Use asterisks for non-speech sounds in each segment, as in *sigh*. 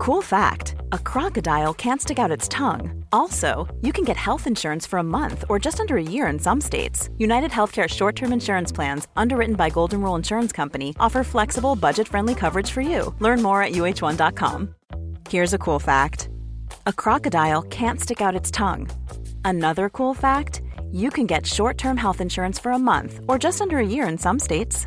Cool fact a crocodile can't stick out its tongue. Also, you can get health insurance for a month or just under a year in some states. United Healthcare short term insurance plans, underwritten by Golden Rule Insurance Company, offer flexible, budget friendly coverage for you. Learn more at uh1.com. Here's a cool fact a crocodile can't stick out its tongue. Another cool fact you can get short term health insurance for a month or just under a year in some states.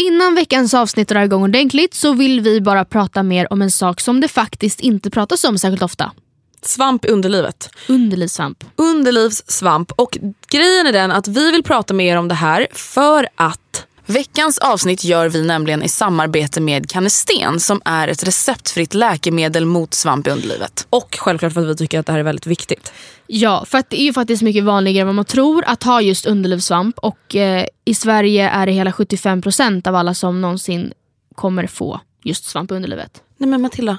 Innan veckans avsnitt drar igång ordentligt så vill vi bara prata mer om en sak som det faktiskt inte pratas om särskilt ofta. Svamp i underlivet. Underlivssvamp. Underlivssvamp. Och grejen är den att vi vill prata mer om det här för att veckans avsnitt gör vi nämligen i samarbete med Canesten som är ett receptfritt läkemedel mot svamp i underlivet. Och självklart för att vi tycker att det här är väldigt viktigt. Ja, för att det är ju faktiskt mycket vanligare än vad man tror att ha just underlivssvamp och eh, i Sverige är det hela 75% av alla som någonsin kommer få just svamp i underlivet. Nej men Matilda,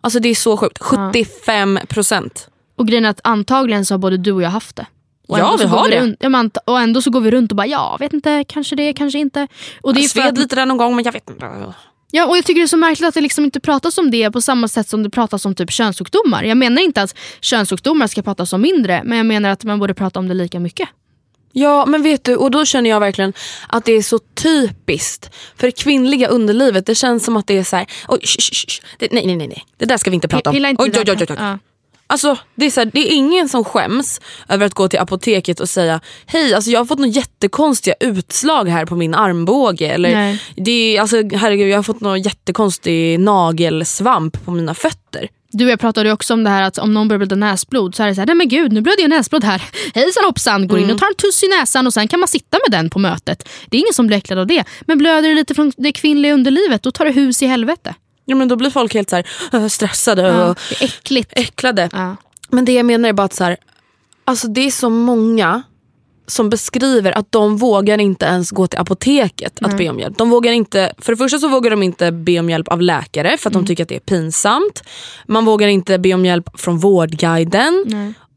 alltså det är så sjukt. 75 procent. Och grejen är att antagligen så har både du och jag haft det. Och Ja, vi har det. Runt, ja, men ant- och ändå så går vi runt och bara ja, vet inte, kanske det, kanske inte. Och det Jag sved att, lite där någon gång men jag vet inte. ja, och jag tycker det är så märkligt att det liksom inte pratas om det på samma sätt som det pratas om typ könssjukdomar. Jag menar inte att könssjukdomar ska pratas om mindre, men jag menar att man borde prata om det lika mycket. Ja men vet du, och då känner jag verkligen att det är så typiskt för det kvinnliga underlivet. Det känns som att det är så här, oj, sh, sh, sh. Det, nej nej nej det där ska vi inte prata om. Pilla inte oj, oj, oj, oj, oj. Ja. Alltså, det, är så här, det är ingen som skäms över att gå till apoteket och säga hej alltså jag har fått några jättekonstiga utslag här på min armbåge. Eller, Nej. det är, alltså, herregud, jag har fått någon jättekonstig nagelsvamp på mina fötter. Du och jag pratade också om det här att om någon börjar blöda näsblod så är det så här, nej men gud nu blöder jag näsblod här. *laughs* Hejsan hoppsan, går in och tar en tuss i näsan och sen kan man sitta med den på mötet. Det är ingen som blir äcklad av det. Men blöder det lite från det kvinnliga underlivet då tar det hus i helvete. Ja, men då blir folk helt så här, stressade Ja, och äckligt. äcklade. Ja. Men det jag menar är bara att så här, alltså det är så många som beskriver att de vågar inte ens gå till apoteket att be om hjälp. De vågar inte, för det första så vågar de inte be om hjälp av läkare för att de tycker att det är pinsamt. Man vågar inte be om hjälp från Vårdguiden.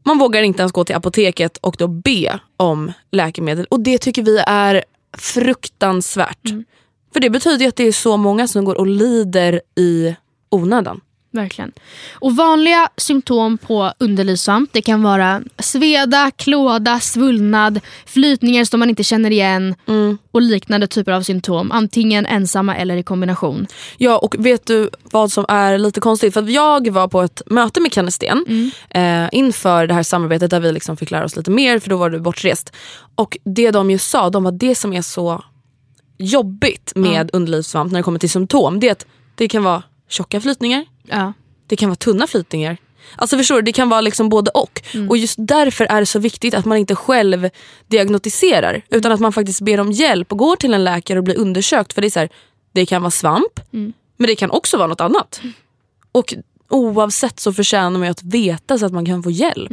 Man vågar inte ens gå till apoteket och då be om läkemedel. Och det tycker vi är fruktansvärt. För det betyder att det är så många som går och lider i onödan. Verkligen. Och vanliga symptom på underlivssvamp det kan vara sveda, klåda, svullnad, flytningar som man inte känner igen och liknande typer av symptom. Antingen ensamma eller i kombination. Ja och vet du vad som är lite konstigt? För jag var på ett möte med Kenne Sten eh, inför det här samarbetet där vi liksom fick lära oss lite mer för då var du bortrest. Och det de ju sa, de var det som är så jobbigt med underlivssvamp när det kommer till symptom det är att det kan vara tjocka flytningar, Ja. det kan vara tunna flytningar. Alltså förstår du, det kan vara liksom både och. Och just därför är det så viktigt att man inte själv diagnostiserar utan att man faktiskt ber om hjälp och går till en läkare och blir undersökt. För det är så här, det kan vara svamp men det kan också vara något annat. Och oavsett så förtjänar man att veta så att man kan få hjälp.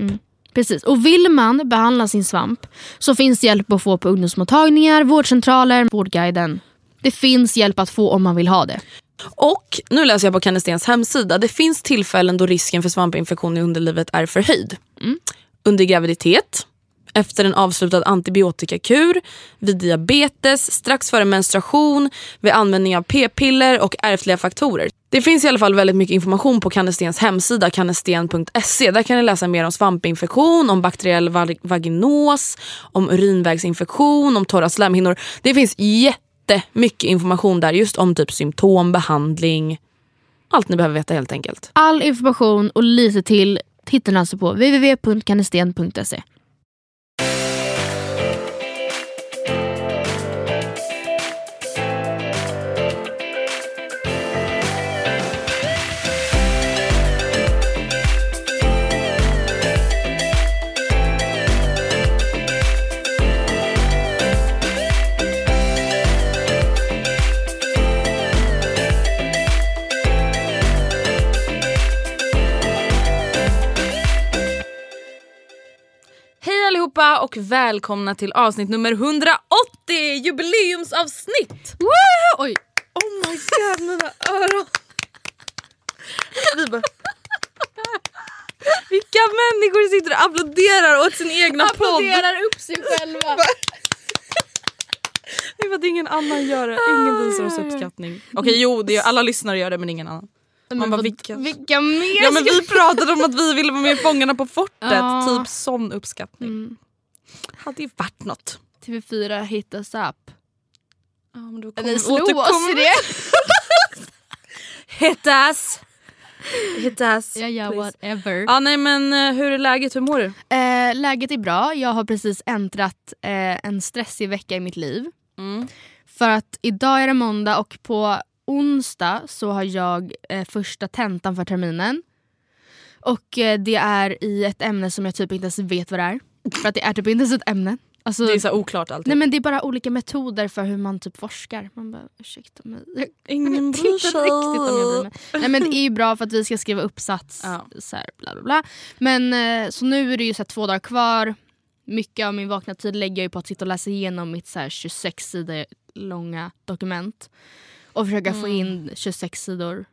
Precis. Och vill man behandla sin svamp så finns hjälp att få på ungdomsmottagningar, vårdcentraler, Vårdguiden. Det finns hjälp att få om man vill ha det. Och nu läser jag på Kenne Stens hemsida. Det finns tillfällen då risken för svampinfektion i underlivet är förhöjd. Under graviditet, efter en avslutad antibiotikakur, vid diabetes, strax före menstruation, vid användning av p-piller och ärftliga faktorer. Det finns i alla fall väldigt mycket information på Kannestens hemsida kannesten.se. Där kan ni läsa mer om svampinfektion, om bakteriell vag- vaginos, om urinvägsinfektion, om torra slemhinnor. Det finns jättemycket information där just om typ symptom, behandling, allt ni behöver veta helt enkelt. All information och lite till hittar ni alltså på www.kannesten.se. allihopa och välkomna till avsnitt nummer 180! Jubileumsavsnitt! Oj. Oh my god, mina öron. Vi bara... Vilka människor sitter och applåderar åt sin egna podd. Applåderar upp sig själva. *laughs* Det är för att ingen annan gör det. Ingen visar oss uppskattning. Okej jo, det gör, alla lyssnare gör det men ingen annan. Man bara, vad- vilka? vilka mer Ja men vi pratade om att vi ville vara med i Fångarna på fortet. Ja. Typ sån uppskattning. Mm. Hade ju varit något. TV4 hit us up. Ja, men då Eller slå oss i det. *laughs* *laughs* Hit us! Hit us. Ja, ja, please. whatever. Ja nej men eh, hur är läget, hur mår du? Eh, läget är bra. Jag har precis äntrat eh, en stressig vecka i mitt liv. Mm. För att idag är det måndag och på onsdag så har jag eh, första tentan för terminen. Och eh, det är i ett ämne som jag typ inte ens vet vad det är. För att det är typ inte ens ett ämne. Alltså, Det är så oklart alltid. nej men det är bara olika metoder för hur man typ forskar. Man bara ursäkta mig. Jag Ingen bryr sig. riktigt om jag bryr mig. Nej men det är ju bra för att vi ska skriva uppsats. Ja. Så här, bla bla bla. Men eh, så nu är det ju så här, två dagar kvar. Mycket av min vakna tid lägger jag ju på att sitta och läsa igenom mitt så här, 26 sidor långa dokument. Och försöka få in 26 sidor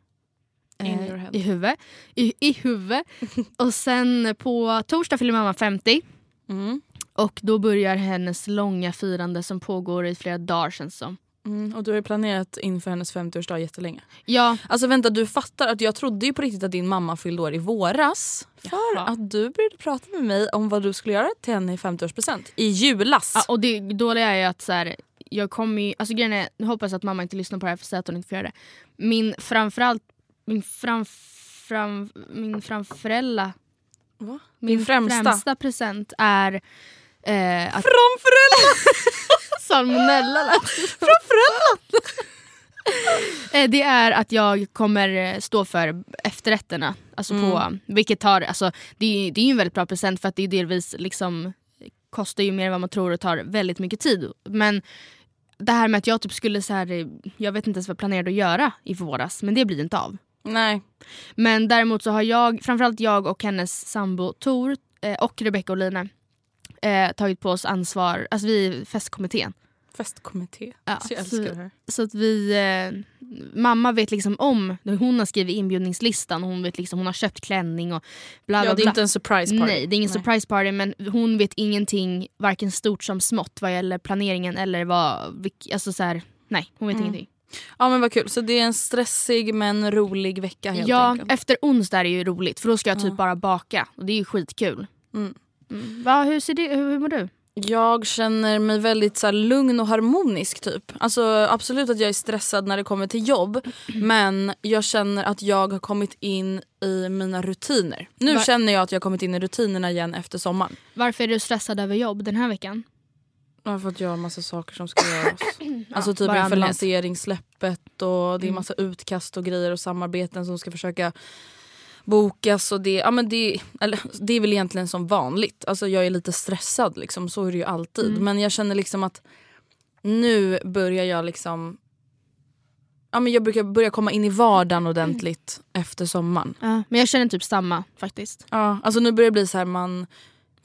Mm. Eh, i huvudet. I, i huvud. *laughs* och sen på torsdag fyller mamma 50. Mm. Och då börjar hennes långa firande som pågår i flera dagar känns som. Mm. Och du har ju planerat inför hennes 50-årsdag jättelänge. Ja, Alltså vänta du fattar att jag trodde ju på riktigt att din mamma fyllde år i våras. För Jaha. att du började prata med mig om vad du skulle göra till henne i 50-årspresent. I julas. Ja, och det dåliga är ju att så här, jag kommer ju, alltså grejen är, nu hoppas att mamma inte lyssnar på det här för att hon inte får göra det. Min framförallt, min fram, fram, min framförella, Va? min Din främsta? främsta present är eh, att Framförälder! *laughs* salmonella Framförella! *laughs* eh, det är att jag kommer eh, stå för efterrätterna. Alltså på, vilket tar, alltså, det, är- det är en väldigt bra present för att det är delvis liksom kostar ju mer än vad man tror och tar väldigt mycket tid. Men det här med att jag typ skulle så här, eh, jag vet inte ens vad jag planerade att göra i våras men det blir inte av. Nej. Men däremot så har jag, framförallt jag och hennes sambo Tor eh, och Rebecca och Lina eh, tagit på oss ansvar, alltså vi är festkommittén. Festkommitté. Ja, så jag så- älskar det här. Så att vi, eh, mamma vet liksom om, hon har skrivit inbjudningslistan och hon vet liksom, hon har köpt klänning och bla bla Ja, det är bla. inte en surprise party. Nej det är ingen Nej. surprise party men hon vet ingenting varken stort som smått vad gäller planeringen eller vad, alltså så här, nej hon vet Mm. ingenting. Ja men vad kul, så det är en stressig men rolig vecka helt Ja, enkelt. efter onsdag är det ju roligt för då ska jag typ Ja. bara baka och det är ju skitkul. Mm. Mm. Va, hur, ser det, hur, hur mår du? Jag känner mig väldigt så här, lugn och harmonisk typ. Alltså absolut att jag är stressad när det kommer till jobb *clears throat* men jag känner att jag har kommit in i mina rutiner. Nu Va- känner jag att jag har kommit in i rutinerna igen efter sommaren. Varför är du stressad över jobb den här veckan? Jag har fått göra massa saker som ska göras. *clears throat* alltså typ bara inför lanseringssläppet och det är massa utkast och grejer och samarbeten som ska försöka bokas och det, ja, men det, eller, det är väl egentligen som vanligt. Alltså jag är lite stressad liksom, så är det ju alltid. Men jag känner liksom att nu börjar jag liksom Ja, men jag brukar börja komma in i vardagen ordentligt efter sommaren. Ja, men jag känner typ samma faktiskt. Ja, alltså nu börjar det bli så här man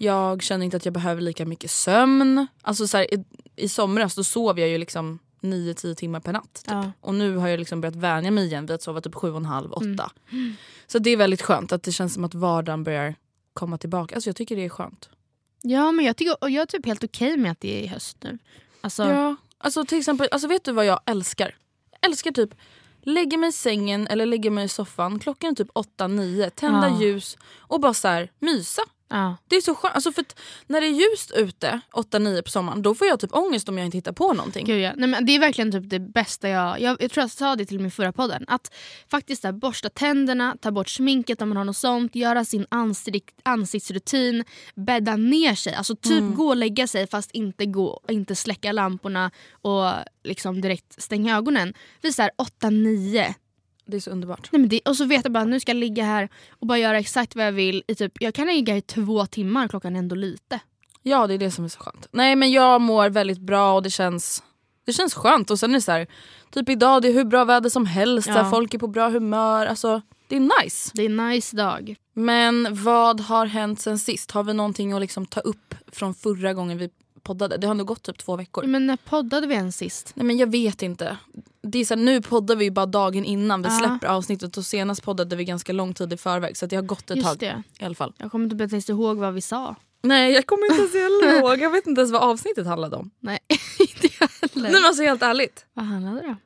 Jag känner inte att jag behöver lika mycket sömn. Alltså så här, i, I somras då sov jag ju liksom 9-10 timmar per natt. Typ. Ja. Och nu har jag liksom börjat vänja mig igen vid att sova typ 7,5-8. Så det är väldigt skönt att det känns som att vardagen börjar komma tillbaka. Alltså jag tycker det är skönt. Ja men jag, tycker, och jag är typ helt okej med att det är höst nu. Alltså, Ja. Alltså till exempel, alltså vet du vad jag älskar? Jag älskar typ lägga mig i sängen eller lägga mig i soffan. Klockan är typ 8-9, tända Ja. ljus och bara så här mysa. Ja. Det är så skönt. Alltså för när det är ljust ute 8-9 på sommaren då får jag typ ångest om jag inte hittar på någonting. Gud, ja. Nej, men det är verkligen typ det bästa jag... Jag, jag tror jag sa det till min förra podden. Att faktiskt där, borsta tänderna, ta bort sminket om man har något sånt, göra sin ansikt, ansiktsrutin, bädda ner sig. Alltså typ Mm. gå och lägga sig fast inte, gå, inte släcka lamporna och liksom direkt stänga ögonen. Vi så här 8-9. Det är så underbart. Nej, men det, och så vet jag bara nu ska jag ligga här och bara göra exakt vad jag vill. I typ, jag kan ligga i två timmar, klockan är ändå lite. Ja det är det som är så skönt. Nej men jag mår väldigt bra och det känns, det känns skönt. Och sen är det så här, typ idag det är hur bra väder som helst, Ja. folk är på bra humör. Alltså det är nice. Det är en nice dag. Men vad har hänt sen sist? Har vi någonting att liksom ta upp från förra gången vi poddade? Det har nog gått typ två veckor. Men när poddade vi ens sist? Nej men jag vet inte. Det är så här, nu poddar vi ju bara dagen innan vi Ja. släpper avsnittet och senast poddade vi ganska lång tid i förväg så det har gått ett Just tag det. i alla fall. Jag kommer inte ens ihåg vad vi sa. Nej jag kommer inte ens *laughs* ihåg, jag vet inte ens vad avsnittet handlade om. Nej, *laughs* inte jag heller. Nej men alltså helt ärligt. Vad handlade det om?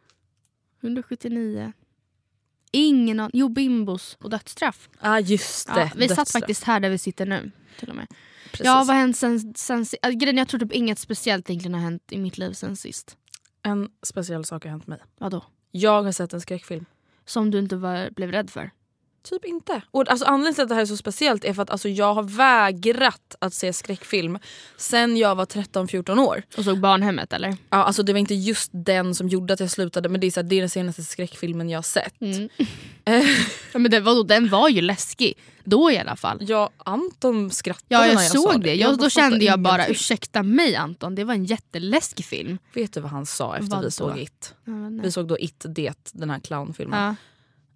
179. Ingen aning. Jo, bimbos och dödsstraff. Ah, just det. Ja, vi satt Dödsstraff. faktiskt här där vi sitter nu. Till och med. Precis. Ja, vad har hänt sen, sen si- äh, grejen, Jag tror typ inget speciellt egentligen har hänt i mitt liv sen sist. En speciell sak har hänt mig. Vadå? Jag har sett en skräckfilm. Som du inte var, blev rädd för? Typ inte. Och alltså, anledningen till att det här är så speciellt är för att alltså, jag har vägrat att se skräckfilm sen jag var 13-14 år. Och såg barnhemmet eller? Ja, alltså, det var inte just den som gjorde att jag slutade men det är, så här, det är den senaste skräckfilmen jag har sett. Mm. *laughs* ja, men det, vadå, den var ju läskig. Då i alla fall. Ja, Anton skrattade Ja, när jag jag sa såg det. Jag, då bara kände jag bara, ingenting. ursäkta mig Anton, det var en jätteläskig film. Vet du vad han sa efter Vad vi då? såg It? Ja. Vi såg då It, det, den här clownfilmen. Ja.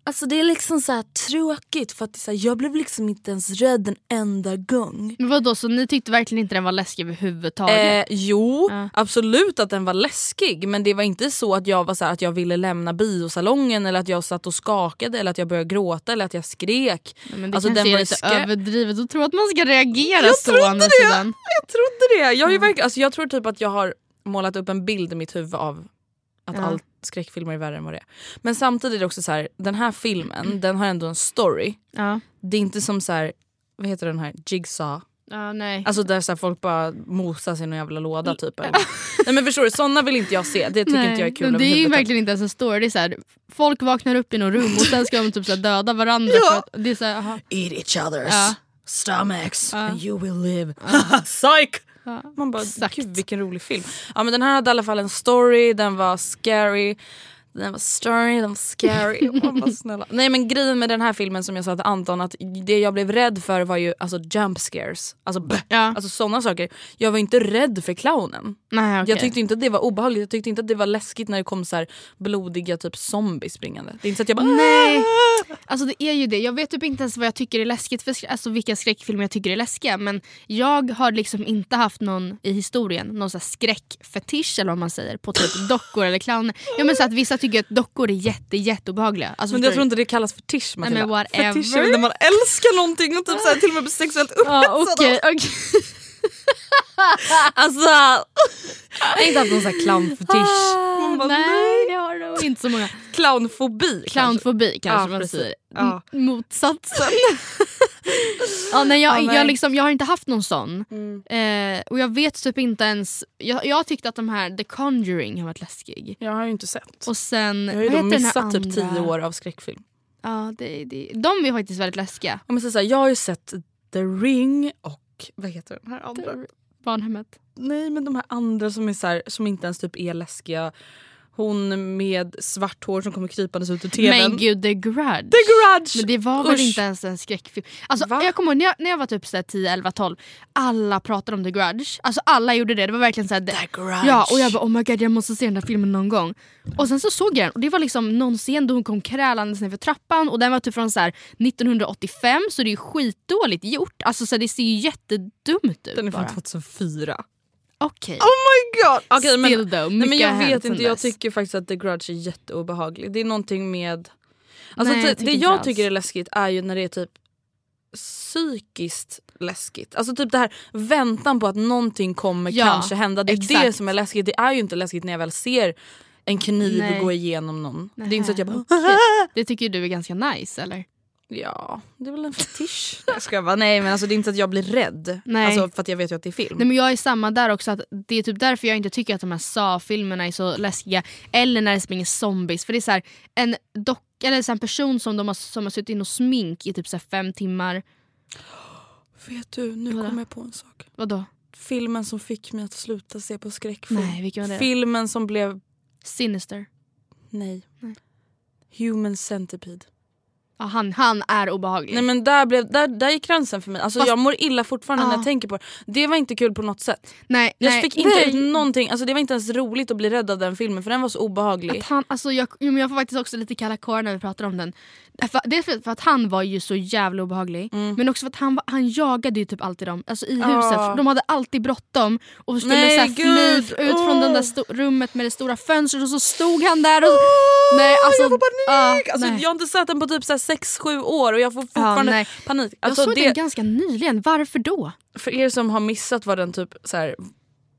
Alltså det är liksom så här tråkigt för att är så här, jag blev liksom inte ens rädd en enda gång. Men vadå, så ni tyckte verkligen inte den var läskig överhuvudtaget? Eh, jo, Ja. absolut att den var läskig men det var inte så att jag var så här, att jag ville lämna biosalongen eller att jag satt och skakade eller att jag började gråta eller att jag skrek. Nej, men det alltså, kanske den är lite skräck. överdrivet att tro att man ska reagera Jag så. trodde det! sidan. Jag trodde det! Jag, har ju verkligen, alltså, jag tror typ att jag har målat upp en bild i mitt huvud av att Ja. allt skräckfilmer är värre än vad det är. Men samtidigt är det också så här, den här filmen den har ändå en story. Ja. Det är inte som så här, vad heter den här, Jigsaw? Ja, nej. Alltså där så här, folk bara mosar sig i någon jävla låda typ. eller- Nej men förstår du, sådna vill inte jag se. Det tycker Nej, inte jag är kul Det är ju verkligen inte ens en story. Det är så här, folk vaknar upp i något rum och sen ska de typ så här döda varandra. Ja. Det är så. Eat each others Ja. stomachs Ja. and you will live. *laughs* Psych! Ja. Man bara, Exakt. gud vilken rolig film. Ja men den här hade i alla fall en story, den var scary. Den var story, den var scary. Man *laughs* snälla. Nej men grejen med den här filmen som jag sa till Anton att det jag blev rädd för var ju alltså jump scares. Alltså, bäh. Ja. alltså sådana saker. Jag var inte rädd för clownen. Nej, okej. Jag tyckte inte att det var obehagligt, jag tyckte inte att det var läskigt när det kom så här blodiga typ zombies springande. Det är inte så att jag bara Nej. Alltså det är ju det. Jag vet typ inte ens vad jag tycker är läskigt, för, alltså vilka skräckfilmer jag tycker är läskiga. Men jag har liksom inte haft någon i historien, någon så här skräckfetisch eller vad man säger, på typ dockor eller clowner. Ja, men så att vissa tycker att dockor är jätte, jätteobehagliga. Alltså, Men jag tror inte det kallas fetisch Nej, Matilda. men whatever. Fetisch är när man älskar någonting och typ så här, till och med blir sexuellt upphetsad. Ja, okej, okej. Alltså, Jag har inte haft någon sån här clownfetisch. Bara, Nej, det har du inte så många. Clownfobi kanske. Clownfobi kanske Ja, man säger. Ja. Motsatsen. *laughs* ja, nej, jag, Ja, nej. Jag, liksom, jag har inte haft någon sån. Mm. Eh, och jag vet typ inte ens... Jag, jag tyckte att de här The Conjuring har varit läskig. Jag har ju inte sett. Och sen... jag har ju missat typ tio år av skräckfilm. Ja, det, det, de är faktiskt väldigt läskiga. Jag, måste säga, jag har ju sett The Ring och vad heter den här andra? Barnhemmet. Nej men de här andra som, är så här, som inte ens typ är läskiga. Hon med svart hår som kommer krypandes ut ur tvn. Men gud, The Grudge. The Grudge! Men det var väl Usch. inte ens en skräckfilm. Alltså, Va? jag kommer ihåg när jag, när jag var typ så här 10, 11, 12. Alla pratade om The Grudge. Alltså alla gjorde det. Det var verkligen så här, The Grudge. Ja, och jag bara oh my god jag måste se den där filmen någon gång. Och sen så såg jag den och det var liksom någon scen då hon kom krälandes ner för trappan och den var typ från så här 1985 så det är ju skitdåligt gjort. Alltså så här, det ser ju jättedumt ut Den är från bara. 2004. Okej. Oh my god! Okej, men, Still though, nej, men jag vet inte, jag tycker faktiskt att The Grudge är jätteobehaglig. Det är någonting med... Alltså, Nej, jag det, det jag alls. tycker är läskigt är ju när det är typ psykiskt läskigt. Alltså typ det här väntan på att någonting kommer Ja, kanske hända. Det är det exakt. som är läskigt. Det är ju inte läskigt när jag väl ser en kniv Nej. gå igenom någon. Det är inte så att jag bara... Okej. Det tycker du är ganska nice eller? Ja, det är väl en fetisch. *laughs* Jag ska bara, nej men alltså det är inte så att jag blir rädd. Nej. Alltså, för att jag vet ju att det är film. Nej men jag är samma där också, att det är typ därför jag inte tycker att de här Saw-filmerna är så läskiga. Eller när det springer zombies. För det är så här, en dock, eller så en person som, de har, som har suttit in och smink i typ så fem timmar. Vet du, nu Vadå? kom jag på en sak. Vadå? Filmen som fick mig att sluta se på skräckfilm. Nej, vilken var det? Filmen som blev... Sinister. Nej. Nej. Human Centipede. Ja, han, han är obehaglig. Nej men där, blev, där, där gick gränsen för mig. Alltså, Fast- jag mår illa fortfarande när Ja. jag tänker på det. Det var inte kul på något sätt. nej, Jag nej, fick inte nej. ut någonting, alltså, det var inte ens roligt att bli rädd av den filmen för den var så obehaglig. Att han, alltså jag, jag får faktiskt också lite kalla kårar när vi pratar om den. Dels för, för att han var ju så jävla obehaglig, Mm. men också för att han, var- han jagade ju typ alltid dem alltså i huset. För De hade alltid bråttom och skulle Nej, så fly ut från det där rummet med det stora fönstret och så stod han där och... nej, alltså, jag får panik! ja, alltså, nej. jag har inte sett den på typ 6-7 år och jag får fortfarande panik. Jag Alltså, såg det, den ganska nyligen, varför då? För er som har missat vad den typ så här,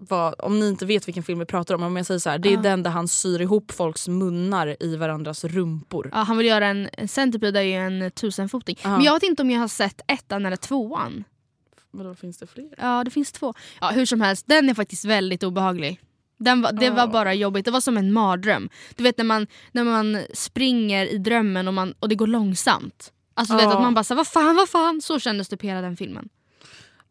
vad, om ni inte vet vilken film vi pratar om, om jag säger så här, det är Ja. den där han syr ihop folks munnar i varandras rumpor. Ja, han vill göra en, en centipede är ju en tusenfoting. Ja. Men jag vet inte om jag har sett ettan eller tvåan. Vadå finns det fler? Ja det finns två. Ja, hur som helst, den är faktiskt väldigt obehaglig. Den var, det var bara jobbigt, det var som en mardröm. Du vet när man, när man springer i drömmen och, man, och det går långsamt. Alltså du vet att man bara såhär, vad fan, vad fan? Så kändes typ hela den filmen.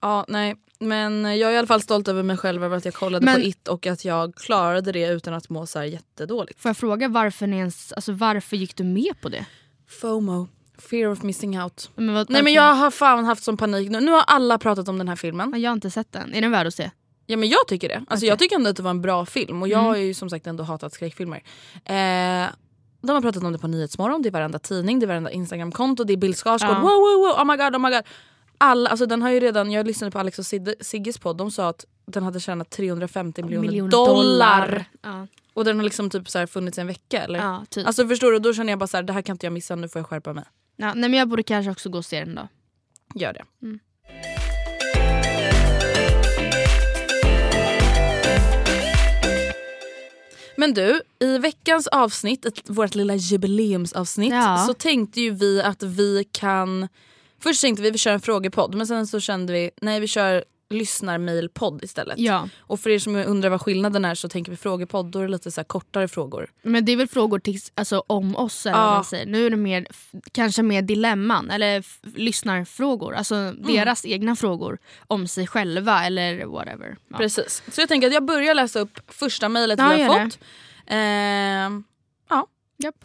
Ja, nej. Men jag är i alla fall stolt över mig själv över att jag kollade Men- på It och att jag klarade det utan att må så här jättedåligt. Får jag fråga varför, ni ens, alltså, varför gick du med på det? FOMO. Fear of missing out. Men vad, Nej men jag har fan haft sån panik nu. Nu har alla pratat om den här filmen. Ja, jag har inte sett den. Är den värd att se? Ja men jag tycker det. Alltså Okej. jag tycker ändå att det var en bra film och jag Mm. har ju som sagt ändå hatat skräckfilmer. Eh, de har pratat om det på Nyhetsmorgon, det är varenda tidning, det är varenda instagramkonto, det är Bill Skarsgård, Ja. wow, wow, wow, oh my god, oh my god. Alla, alltså den har ju redan, jag lyssnade på Alex och Sigges podd, de sa att den hade tjänat 350 miljoner Miljoner dollar. Ja, Och den har liksom typ så funnits en vecka eller? ja typ. Alltså förstår du, då känner jag bara så här, det här kan inte jag missa, nu får jag skärpa mig. ja, nej, men jag borde kanske också gå och se den då. Gör det. Mm. Men du, i veckans avsnitt, vårt lilla jubileumsavsnitt, Ja. så tänkte ju vi att vi kan... Först tänkte vi vi kör en frågepodd men sen så kände vi nej vi kör lyssnarmailpodd istället. Ja. Och för er som undrar vad skillnaden är så tänker vi frågepodd, då är det lite så kortare frågor. Men det är väl frågor till, alltså, om oss eller Ja. man säger. Nu är det mer, kanske mer dilemman eller lyssnarfrågor. Alltså Mm. deras egna frågor om sig själva eller whatever. Ja. Precis. Så jag tänker att jag börjar läsa upp första mejlet vi har fått. Ehm, ja. Japp.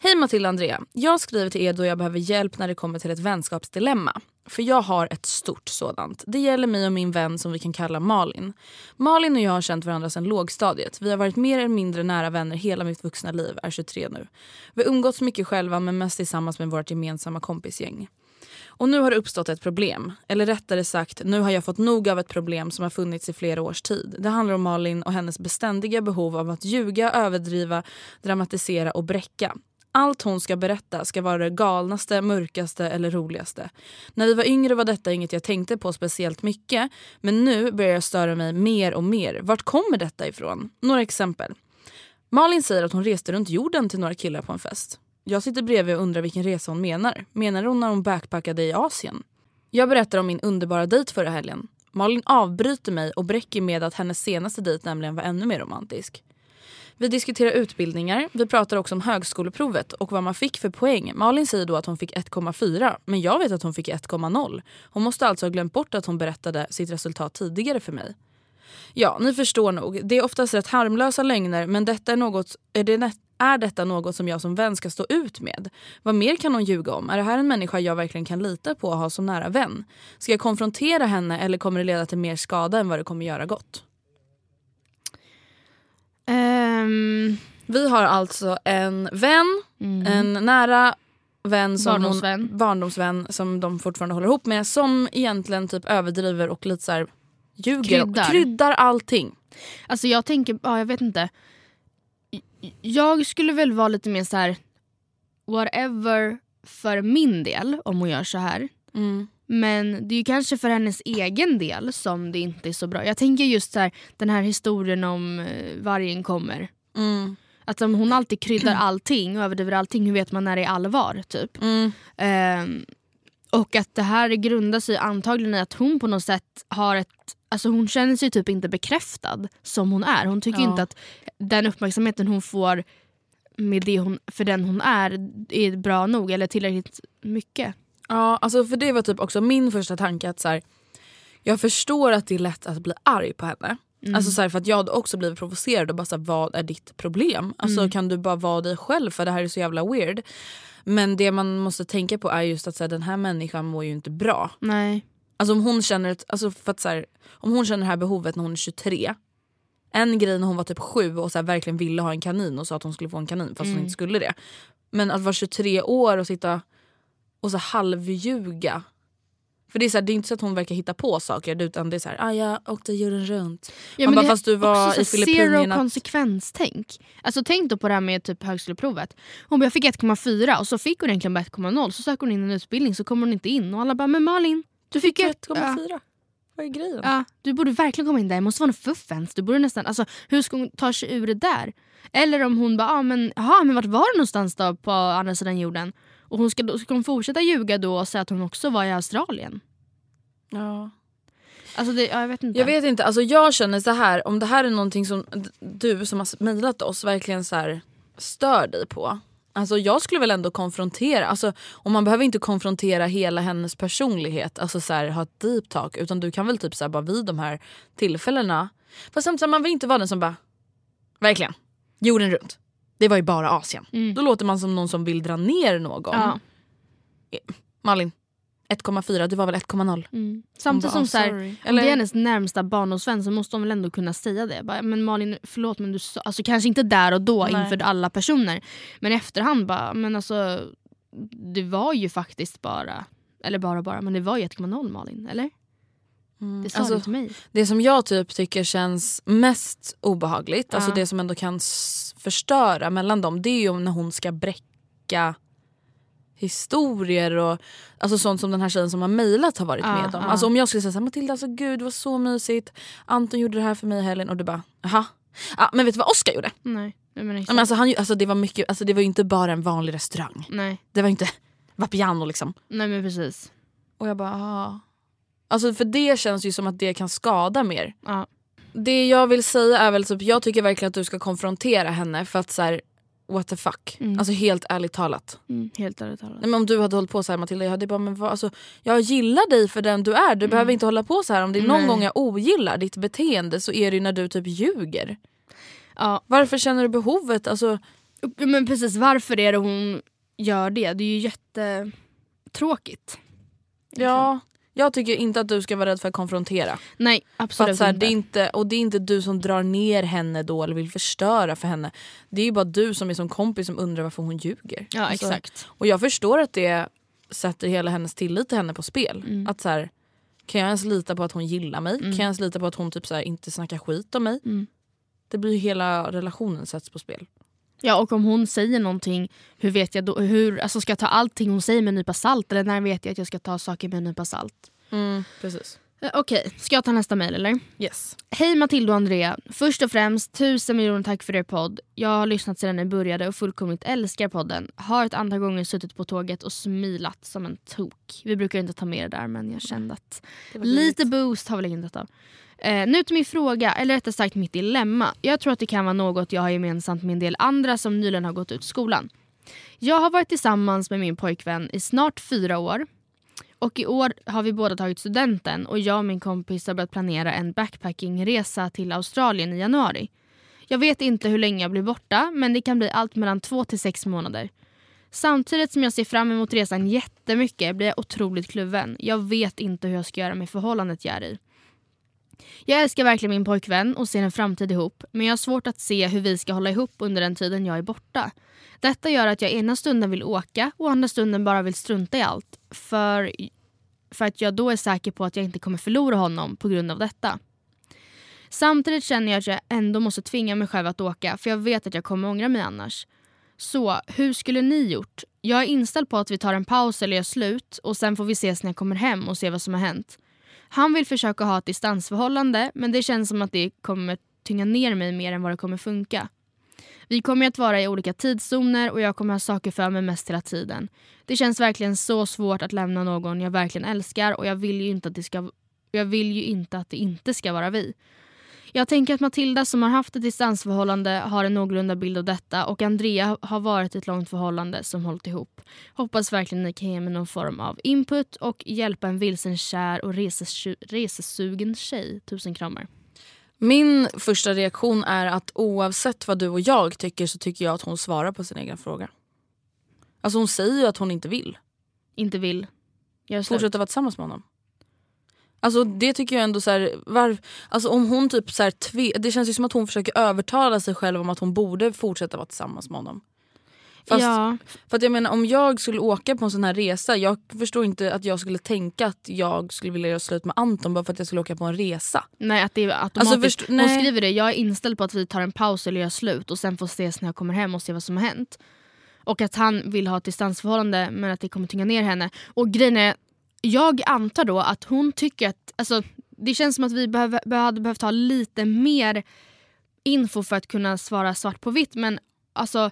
Hej Matilda och Andrea. Jag skriver till er då jag behöver hjälp när det kommer till ett vänskapsdilemma. För jag har ett stort sådant. Det gäller mig och min vän som vi kan kalla Malin. Malin och jag har känt varandra sedan lågstadiet. Vi har varit mer eller mindre nära vänner hela mitt vuxna liv, är 23 nu. Vi har umgåtts mycket själva men mest tillsammans med vårt gemensamma kompisgäng. Och nu har det uppstått ett problem. Eller rättare sagt, nu har jag fått nog av ett problem som har funnits i flera års tid. Det handlar om Malin och hennes beständiga behov av att ljuga, överdriva, dramatisera och bräcka. Allt hon ska berätta ska vara det galnaste, mörkaste eller roligaste. När vi var yngre var detta inget jag tänkte på speciellt mycket men nu börjar jag störa mig mer och mer. Vart kommer detta ifrån? Några exempel. Malin säger att hon reste runt jorden till några killar på en fest. Jag sitter bredvid och undrar vilken resa hon menar. Menar hon när hon backpackade i Asien? Jag berättar om min underbara dejt förra helgen. Malin avbryter mig och bräcker med att hennes senaste dejt nämligen var ännu mer romantisk. Vi diskuterar utbildningar, vi pratar också om högskoleprovet och vad man fick för poäng. Malin säger då att hon fick 1,4 men jag vet att hon fick 1,0. Hon måste alltså ha glömt bort att hon berättade sitt resultat tidigare för mig. Ja, ni förstår nog. Det är oftast rätt harmlösa lögner men detta är, något, är, det, är detta något som jag som vän ska stå ut med? Vad mer kan hon ljuga om? Är det här en människa jag verkligen kan lita på och ha som nära vän? Ska jag konfrontera henne eller kommer det leda till mer skada än vad det kommer göra gott? Ehm, Vi har alltså en vän, en nära vän som Barndomsvän. Hon, barndomsvän som de fortfarande håller ihop med som egentligen typ överdriver och lite så här ljuger Kryddar. och kryddar allting. Alltså jag tänker, ja jag vet inte. Jag skulle väl vara lite mer så här whatever för min del om hon gör så här. Men det är ju kanske för hennes egen del som det inte är så bra. Jag tänker just så här, den här historien om eh, vargen kommer. Att om hon alltid kryddar *clears throat* allting och överdriver allting, hur vet man när det är allvar? typ? Ehm, och att det här grundar sig antagligen i att hon på något sätt har ett Alltså hon känner sig typ inte bekräftad som hon är. Hon tycker Ja. inte att den uppmärksamheten hon får med det hon, för den hon är är bra nog eller tillräckligt mycket. Ja, alltså för det var typ också min första tanke att så här, jag förstår att det är lätt att bli arg på henne. Alltså så här, för att jag hade också blivit provocerad och bara så här, vad är ditt problem? Alltså kan du bara vara dig själv för det här är så jävla weird. Men det man måste tänka på är just att så här, den här människan mår ju inte bra. Nej. Alltså om hon känner, ett, alltså för att så här, om hon känner det här behovet när hon är 23. En grej när hon var typ sju och så verkligen ville ha en kanin och sa att hon skulle få en kanin fast hon inte skulle det. Men att vara 23 år och sitta och så halvljuga. För det är, så här, det är inte så att hon verkar hitta på saker utan det är så här, ah, jag åkte jorden runt. Ja, Man bara, fast du var i Filippinerna. Zero konsekvenstänk. Alltså tänk då på det här med typ högskoleprovet. Hon bara, jag fick 1,4 och så fick hon egentligen bara 1,0 så söker hon in en utbildning så kommer hon inte in och alla bara men Malin du fick ett- 1,4. Vad är grejen? Ja, du borde verkligen komma in där, det måste vara något fuffens. Du borde nästan, alltså, hur ska hon ta sig ur det där? Eller om hon bara, ah, men, aha, men vart var det någonstans då på andra sidan jorden? Och hon ska, ska hon fortsätta ljuga då och säga att hon också var i Australien? Ja. Alltså det, ja, jag vet inte. Jag vet inte, alltså jag känner så här om det här är någonting som du som har mejlat oss verkligen så här stör dig på. Alltså jag skulle väl ändå konfrontera, alltså, och man behöver inte konfrontera hela hennes personlighet, alltså så här, ha ett deep talk utan du kan väl typ så här, bara vid de här tillfällena. Fast samtidigt man vill inte vara den som bara, verkligen, jorden runt. Det var ju bara Asien. Då låter man som någon som vill dra ner någon. Ja. Malin, 1,4, du var väl 1,0? Mm. Samtidigt bara, som så här, om Eller- det är hennes närmsta barndomsvän så måste hon väl ändå kunna säga det. Bara, men Malin förlåt men du sa, alltså kanske inte där och då Nej. inför alla personer. Men i efterhand bara, men alltså det var ju faktiskt bara, eller bara bara, men det var ju 1,0 Malin, eller? Det sa Alltså, du till mig. Det som jag typ tycker känns mest obehagligt, alltså Ja. det som ändå kan förstöra mellan dem, det är ju när hon ska bräcka historier och alltså sånt som den här tjejen som har mejlat har varit Ja, med om. ja. Alltså om jag skulle säga såhär, Matilda alltså gud det var så mysigt, Anton gjorde det här för mig i helgen och du bara jaha. Ja, men vet du vad Oscar gjorde? Nej, men. Men alltså, han, alltså, det, var mycket, alltså, det var ju inte bara en vanlig restaurang. nej, Det var inte Vapiano liksom. nej men precis. Och jag bara aha. Alltså för det känns ju som att det kan skada mer. Ja. Det jag vill säga är väl typ, jag tycker verkligen att du ska konfrontera henne för att så här, what the fuck. Mm. Alltså helt ärligt talat. Mm, helt ärligt talat. Nej, men om du hade hållit på så här Matilda, jag hade bara men vad, alltså, jag gillar dig för den du är. Du behöver inte hålla på så här. Om det är någon Mm. Nej. gång jag ogillar ditt beteende så är det när du typ ljuger. Ja, Varför känner du behovet? Alltså, men precis varför är det hon gör det? Det är ju jättetråkigt. ja, jag tycker inte att du ska vara rädd för att konfrontera. Nej, absolut så här, inte. det är inte. Och det är inte du som drar ner henne då eller vill förstöra för henne. Det är ju bara du som är som kompis som undrar varför hon ljuger. Ja, Alltså, exakt. Och jag förstår att det sätter hela hennes tillit till henne på spel. Mm. Att så här, Kan jag ens lita på att hon gillar mig? Kan jag ens lita på att hon typ så här, inte snackar skit om mig? Mm. Det blir ju hela relationen sätts på spel. Ja och om hon säger någonting, hur vet jag då? Hur, alltså ska jag ta allting hon säger med en nypa salt eller när vet jag att jag ska ta saker med en nypa salt? Mm, precis. Eh, Okej, ska jag ta nästa mejl eller? Yes. Hej Matilda och Andrea. Först och främst, tusen miljoner tack för er podd. Jag har lyssnat sedan den började och fullkomligt älskar podden. Har ett antal gånger suttit på tåget och smilat som en tok. Vi brukar inte ta med det där men jag kände att lite boost har väl inget av. Eh, nu till min fråga, eller rättare sagt mitt dilemma. Jag tror att det kan vara något jag har gemensamt med en del andra som nyligen har gått ut skolan. Jag har varit tillsammans med min pojkvän i snart fyra år. Och i år har vi båda tagit studenten och jag och min kompis har börjat planera en backpackingresa till Australien i januari. Jag vet inte hur länge jag blir borta men det kan bli allt mellan två till sex månader. Samtidigt som jag ser fram emot resan jättemycket blir jag otroligt kluven. Jag vet inte hur jag ska göra med förhållandet jag är i. Jag älskar verkligen min pojkvän och ser en framtid ihop men jag har svårt att se hur vi ska hålla ihop under den tiden jag är borta. Detta gör att jag ena stunden vill åka och andra stunden bara vill strunta i allt. För, för att jag då är säker på att jag inte kommer förlora honom på grund av detta. Samtidigt känner jag att jag ändå måste tvinga mig själv att åka för jag vet att jag kommer ångra mig annars. Så hur skulle ni gjort? Jag är inställd på att vi tar en paus eller gör slut och sen får vi ses när jag kommer hem och se vad som har hänt. Han vill försöka ha ett distansförhållande men det känns som att det kommer tynga ner mig mer än vad det kommer funka. Vi kommer att vara i olika tidszoner och jag kommer ha saker för mig mest hela tiden. Det känns verkligen så svårt att lämna någon jag verkligen älskar och jag vill ju inte att det, ska, jag vill ju inte, att det inte ska vara vi. Jag tänker att Matilda som har haft ett distansförhållande har en någorlunda bild av detta och Andrea har varit ett långt förhållande som hållit ihop. Hoppas verkligen ni kan ge mig någon form av input och hjälpa en vilsen kär och resesu- resesugen tjej. Tusen kramar. Min första reaktion är att oavsett vad du och jag tycker så tycker jag att hon svarar på sin egen fråga. Alltså hon säger ju att hon inte vill Inte vill. Fortsätta vara tillsammans med honom. Alltså det tycker jag ändå så här, var, alltså om hon typ så här, tve, det känns ju som att hon försöker övertala sig själv om att hon borde fortsätta vara tillsammans med honom. Fast, ja, För att jag menar om jag skulle åka på en sån här resa, jag förstår inte att jag skulle tänka att jag skulle vilja göra slut med Anton bara för att jag skulle åka på en resa. nej att det är automatiskt. först- Hon skriver det, jag är inställd på att vi tar en paus eller gör slut och sen får ses när jag kommer hem och se vad som har hänt. Och att han vill ha ett distansförhållande men att det kommer tynga ner henne. Och grejen är, jag antar då att hon tycker att, alltså det känns som att vi behöver, be- hade behövt ha lite mer info för att kunna svara svart på vitt men alltså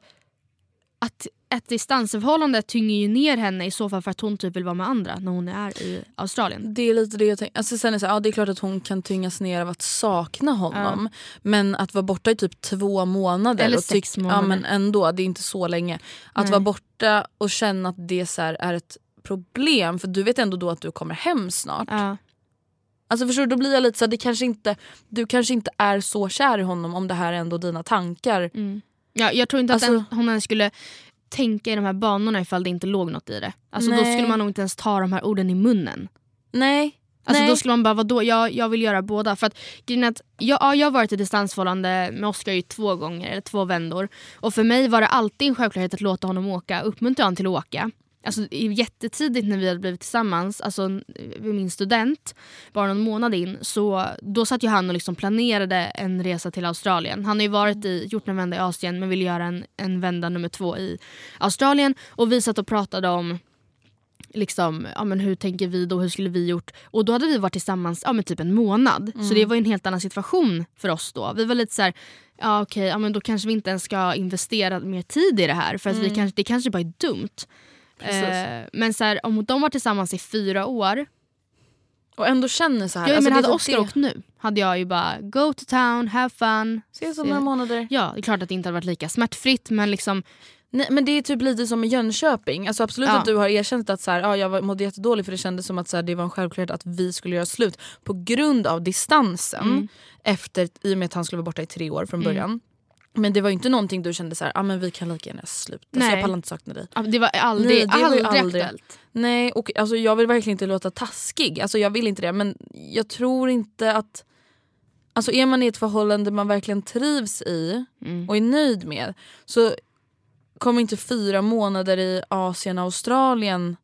att ett distansförhållande tynger ju ner henne i så fall för att hon typ vill vara med andra när hon är i Australien. Det är lite det jag tänker. Alltså sen är det, så här, ja, det är klart att hon kan tyngas ner av att sakna honom. Men att vara borta i typ två månader. Eller och sex månader. Ja men ändå, det är inte så länge. Att Nej. vara borta och känna att det så är ett problem. För du vet ändå då att du kommer hem snart. Ja. Alltså förstår du, då blir jag lite så det kanske inte, du kanske inte är så kär i honom om det här är ändå dina tankar. Ja, jag tror inte att Alltså- den, hon ens skulle tänka i de här banorna ifall det inte låg något i det. Alltså då Nej. skulle man nog inte ens ta de här orden i munnen. Nej. Alltså Nej. då skulle man bara, vadå, jag, jag vill göra båda. För att, att jag, ja, jag har varit i distansförhållande med Oscar ju två gånger, eller två vändor. Och för mig var det alltid en självklarhet att låta honom åka, uppmuntra honom till att åka. Alltså i- jättetidigt när vi hade blivit tillsammans, alltså vid min student, bara någon månad in, så då satt ju han och liksom planerade en resa till Australien. Han har ju varit i, gjort en vända i Asien men ville göra en, en vända nummer två i Australien. Och vi satt och pratade om liksom, ja, men hur tänker vi då, hur skulle vi gjort? Och då hade vi varit tillsammans ja, men typ en månad. Så det var ju en helt annan situation för oss då. Vi var lite så här, ja okej, ja, men då kanske vi inte ens ska investera mer tid i det här för att vi kanske, det kanske bara är dumt. Eh, men så här, om de var tillsammans i fyra år, Och ändå känner så här. ja, alltså, men hade Oscar det. åkt nu hade jag ju bara go to town, have fun. Ses om några månader. Ja, det är klart att det inte hade varit lika smärtfritt men liksom Nej, men det är typ lite som i Jönköping. Alltså absolut Ja. att du har erkänt att så här, ja, jag var- mådde jättedåligt för det kändes som att så här, det var en självklarhet att vi skulle göra slut på grund av distansen. Mm. Efter, I och med att han skulle vara borta i tre år från början. Men det var inte någonting du kände så här, ah, men vi kan lika gärna sluta. Så Nej. jag pallar inte sakna dig. det var aldrig, Nej, det var ju aldrig, aldrig. aktuellt. Nej och alltså, jag vill verkligen inte låta taskig. Alltså, jag vill inte det men jag tror inte att... Alltså är man i ett förhållande man verkligen trivs i Mm. och är nöjd med så kommer inte fyra månader i Asien Australien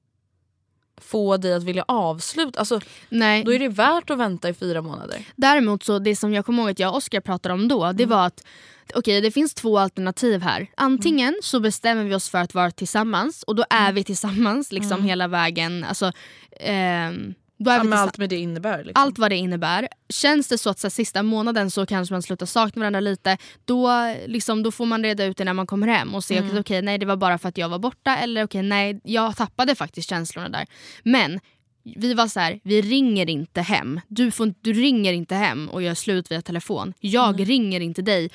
få dig att vilja avsluta. Alltså, Nej. då är det värt att vänta i fyra månader. Däremot så det som jag kommer ihåg att jag och Oskar pratade om då, det var att okej det finns två alternativ här. Antingen så bestämmer vi oss för att vara tillsammans och då är vi tillsammans liksom hela vägen. Alltså, ehm, Ja, med allt med det innebär. Liksom. allt vad det innebär. Känns det så att så här, sista månaden så kanske man slutar sakna varandra lite, då, liksom, då får man reda ut det när man kommer hem och se Mm. okej okej, nej det var bara för att jag var borta eller okej nej jag tappade faktiskt känslorna där. Men vi var så här, vi ringer inte hem. Du, får, du ringer inte hem och gör slut via telefon. Jag Mm. ringer inte dig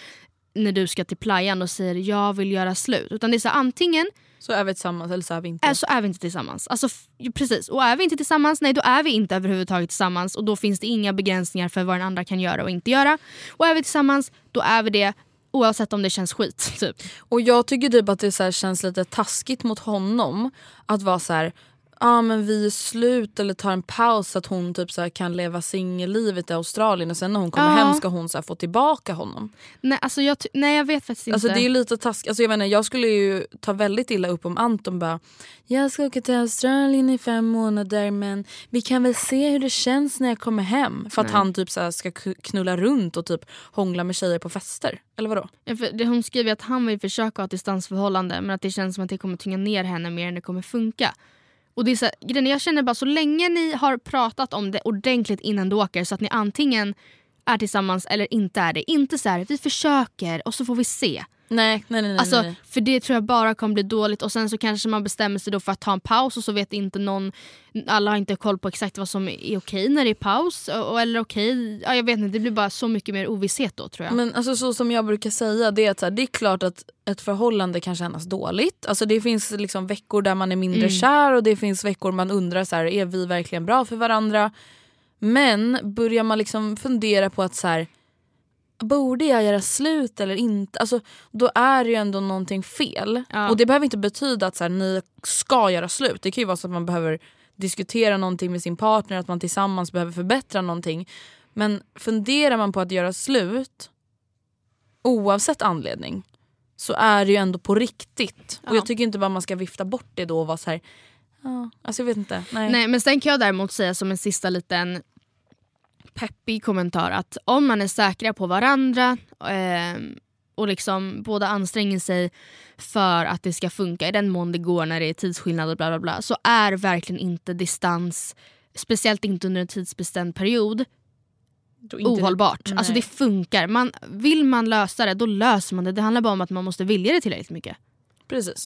när du ska till playan och säger jag vill göra slut. Utan det är så antingen Så är vi tillsammans eller så är vi inte. är, så är vi inte tillsammans. Alltså, precis. Och är vi inte tillsammans, nej då är vi inte överhuvudtaget tillsammans och då finns det inga begränsningar för vad den andra kan göra och inte göra. Och är vi tillsammans, då är vi det oavsett om det känns skit. *laughs* Typ. Och jag tycker typ att det så känns lite taskigt mot honom att vara så här. Ja ah, men vi är slut eller tar en paus så att hon typ så kan leva singellivet i Australien och sen när hon kommer Ja. hem ska hon så få tillbaka honom. Nej, alltså jag, nej jag vet faktiskt inte. Alltså det är lite taskigt. Alltså jag, menar, jag skulle ju ta väldigt illa upp om Anton bara Jag ska åka till Australien i fem månader men vi kan väl se hur det känns när jag kommer hem. För att han typ så ska knulla runt och typ hångla med tjejer på fester. Eller vadå? Ja, för det, hon skriver att han vill försöka ha ett distansförhållande men att det känns som att det kommer tynga ner henne mer än det kommer funka. Och det är så här, jag känner bara så länge ni har pratat om det ordentligt innan du åker så att ni antingen är tillsammans eller inte är det. Inte så här, vi försöker och så får vi se. Nej, nej, nej. nej, Alltså, nej. för det tror jag bara kommer bli dåligt och sen så kanske man bestämmer sig då för att ta en paus och så vet inte någon, alla har inte koll på exakt vad som är okej när det är paus. Och, eller okej, ja, jag vet inte, det blir bara så mycket mer ovisshet då tror jag. Men alltså, så som jag brukar säga, det är att så här, det är klart att ett förhållande kan kännas dåligt. Alltså, det finns liksom veckor där man är mindre Mm. kär och det finns veckor man undrar så här, är vi verkligen bra för varandra. Men börjar man liksom fundera på att så här, borde jag göra slut eller inte? Alltså, då är det ju ändå någonting fel. Ja. Och det behöver inte betyda att så här, ni ska göra slut. Det kan ju vara så att man behöver diskutera någonting med sin partner, att man tillsammans behöver förbättra någonting. Men funderar man på att göra slut oavsett anledning så är det ju ändå på riktigt. Och Ja. jag tycker inte bara man ska vifta bort det då och vara så här. Ja, alltså jag vet inte. Nej. Nej men sen kan jag däremot säga som en sista liten peppig kommentar att om man är säkra på varandra eh, och liksom båda anstränger sig för att det ska funka i den mån det går när det är tidsskillnad och bla bla bla så är verkligen inte distans, speciellt inte under en tidsbestämd period, ohållbart. Alltså Nej. det funkar. Man, vill man lösa det, då löser man det. Det handlar bara om att man måste vilja det tillräckligt mycket. Precis.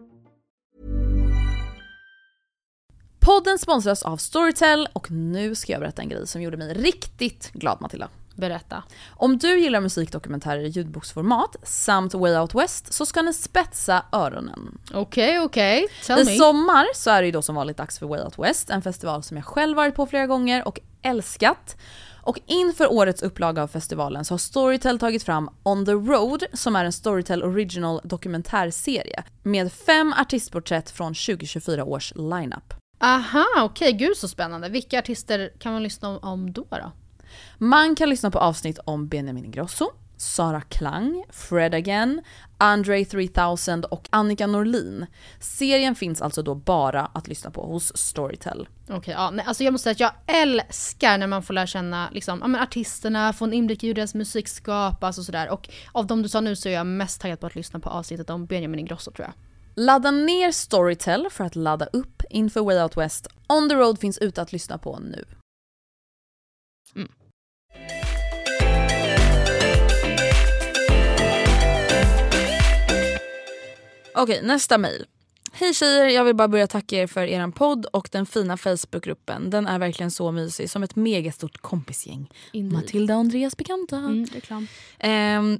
Podden sponsras av Storytel och nu ska jag berätta en grej som gjorde mig riktigt glad Matilda. Berätta. Om du gillar musikdokumentärer i ljudboksformat samt Way Out West så ska ni spetsa öronen. Okej, okej. Tell I me. sommar så är det ju då som vanligt dags för Way Out West, en festival som jag själv varit på flera gånger och älskat. Och inför årets upplaga av festivalen så har Storytel tagit fram On the Road som är en Storytel Original dokumentärserie med fem artistporträtt från 2024 års lineup. Aha, okej. Gud så spännande. Vilka artister kan man lyssna om då? då? Man kan lyssna på avsnitt om Benjamin Ingrosso, Sara Klang, Fred Again, Andre 3000 och Annika Norlin. Serien finns alltså då bara att lyssna på hos Storytel. Okej, ja, nej, alltså jag måste säga att jag älskar när man får lära känna liksom, ja, men artisterna, få en inblick i hur deras musik skapas och sådär. Och av de du sa nu så är jag mest taggad på att lyssna på avsnittet om Benjamin Ingrosso tror jag. Ladda ner Storytel för att ladda upp inför Way Out West. On the Road finns ute att lyssna på nu. Okej, nästa mejl. Hej tjejer, jag vill bara börja tacka er för er podd och den fina Facebookgruppen. Den är verkligen så mysig, som ett megastort kompisgäng. Indeed. Matilda och Andreas bekanta. Mm, reklam. Ehm,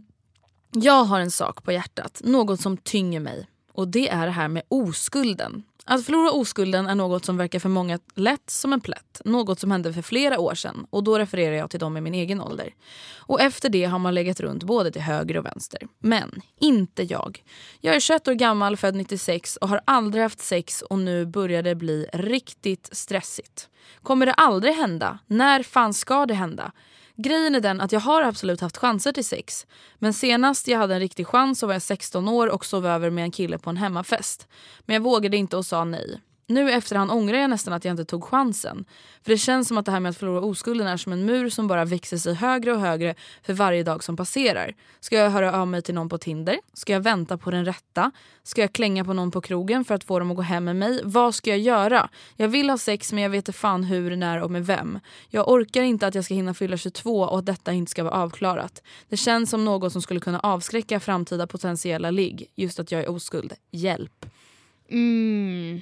jag har en sak på hjärtat, något som tynger mig. Och det är det här med oskulden. Att förlora oskulden är något som verkar för många lätt som en plätt. Något som hände för flera år sedan och då refererar jag till dem i min egen ålder. Och efter det har man legat runt både till höger och vänster. Men inte jag. Jag är 21 år gammal, född 96 och har aldrig haft sex och nu börjar det bli riktigt stressigt. Kommer det aldrig hända? När fan ska det hända? Grejen är den att jag har absolut haft chanser till sex. Men senast jag hade en riktig chans så var jag 16 år och sov över med en kille på en hemmafest. Men jag vågade inte och sa nej. Nu efterhand ångrar jag nästan att jag inte tog chansen. För det känns som att det här med att förlora oskulden är som en mur som bara växer sig högre och högre för varje dag som passerar. Ska jag höra av mig till någon på Tinder? Ska jag vänta på den rätta? Ska jag klänga på någon på krogen för att få dem att gå hem med mig? Vad ska jag göra? Jag vill ha sex men jag vet inte fan hur, när och med vem. Jag orkar inte att jag ska hinna fylla 22 och att detta inte ska vara avklarat. Det känns som något som skulle kunna avskräcka framtida potentiella ligg. Just att jag är oskuld. Hjälp. Mm.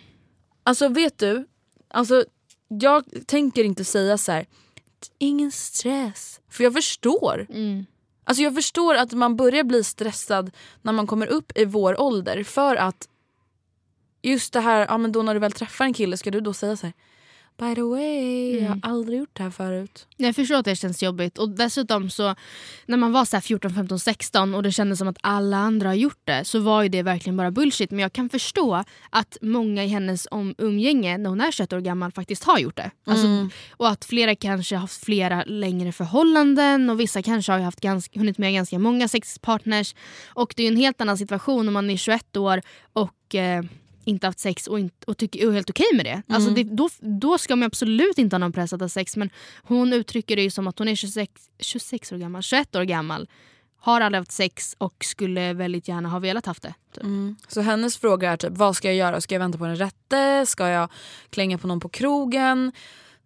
Alltså vet du, alltså, jag tänker inte säga så här. ingen stress. För jag förstår. Mm. Alltså jag förstår att man börjar bli stressad när man kommer upp i vår ålder för att just det här, ja men då när du väl träffar en kille ska du då säga så här. By the way, jag har aldrig gjort det här förut. Jag förstår att det känns jobbigt. Och dessutom så när man var så här 14, 15, 16 och det kändes som att alla andra har gjort det så var ju det verkligen bara bullshit. Men jag kan förstå att många i hennes om, umgänge när hon är 21 år gammal faktiskt har gjort det. Alltså, Och att flera kanske har haft flera längre förhållanden och vissa kanske har haft ganska, hunnit med ganska många sexpartners. Och det är ju en helt annan situation om man är 21 år och eh, inte haft sex och, inte, och tycker är helt okej med det. Alltså det då, då ska man absolut inte ha någon press att ha sex men hon uttrycker det som att hon är 26, 26 år gammal, 21 år gammal har aldrig haft sex och skulle väldigt gärna ha velat haft det. Typ. Så hennes fråga är typ, vad ska jag göra? Ska jag vänta på den rätte? Ska jag klänga på någon på krogen?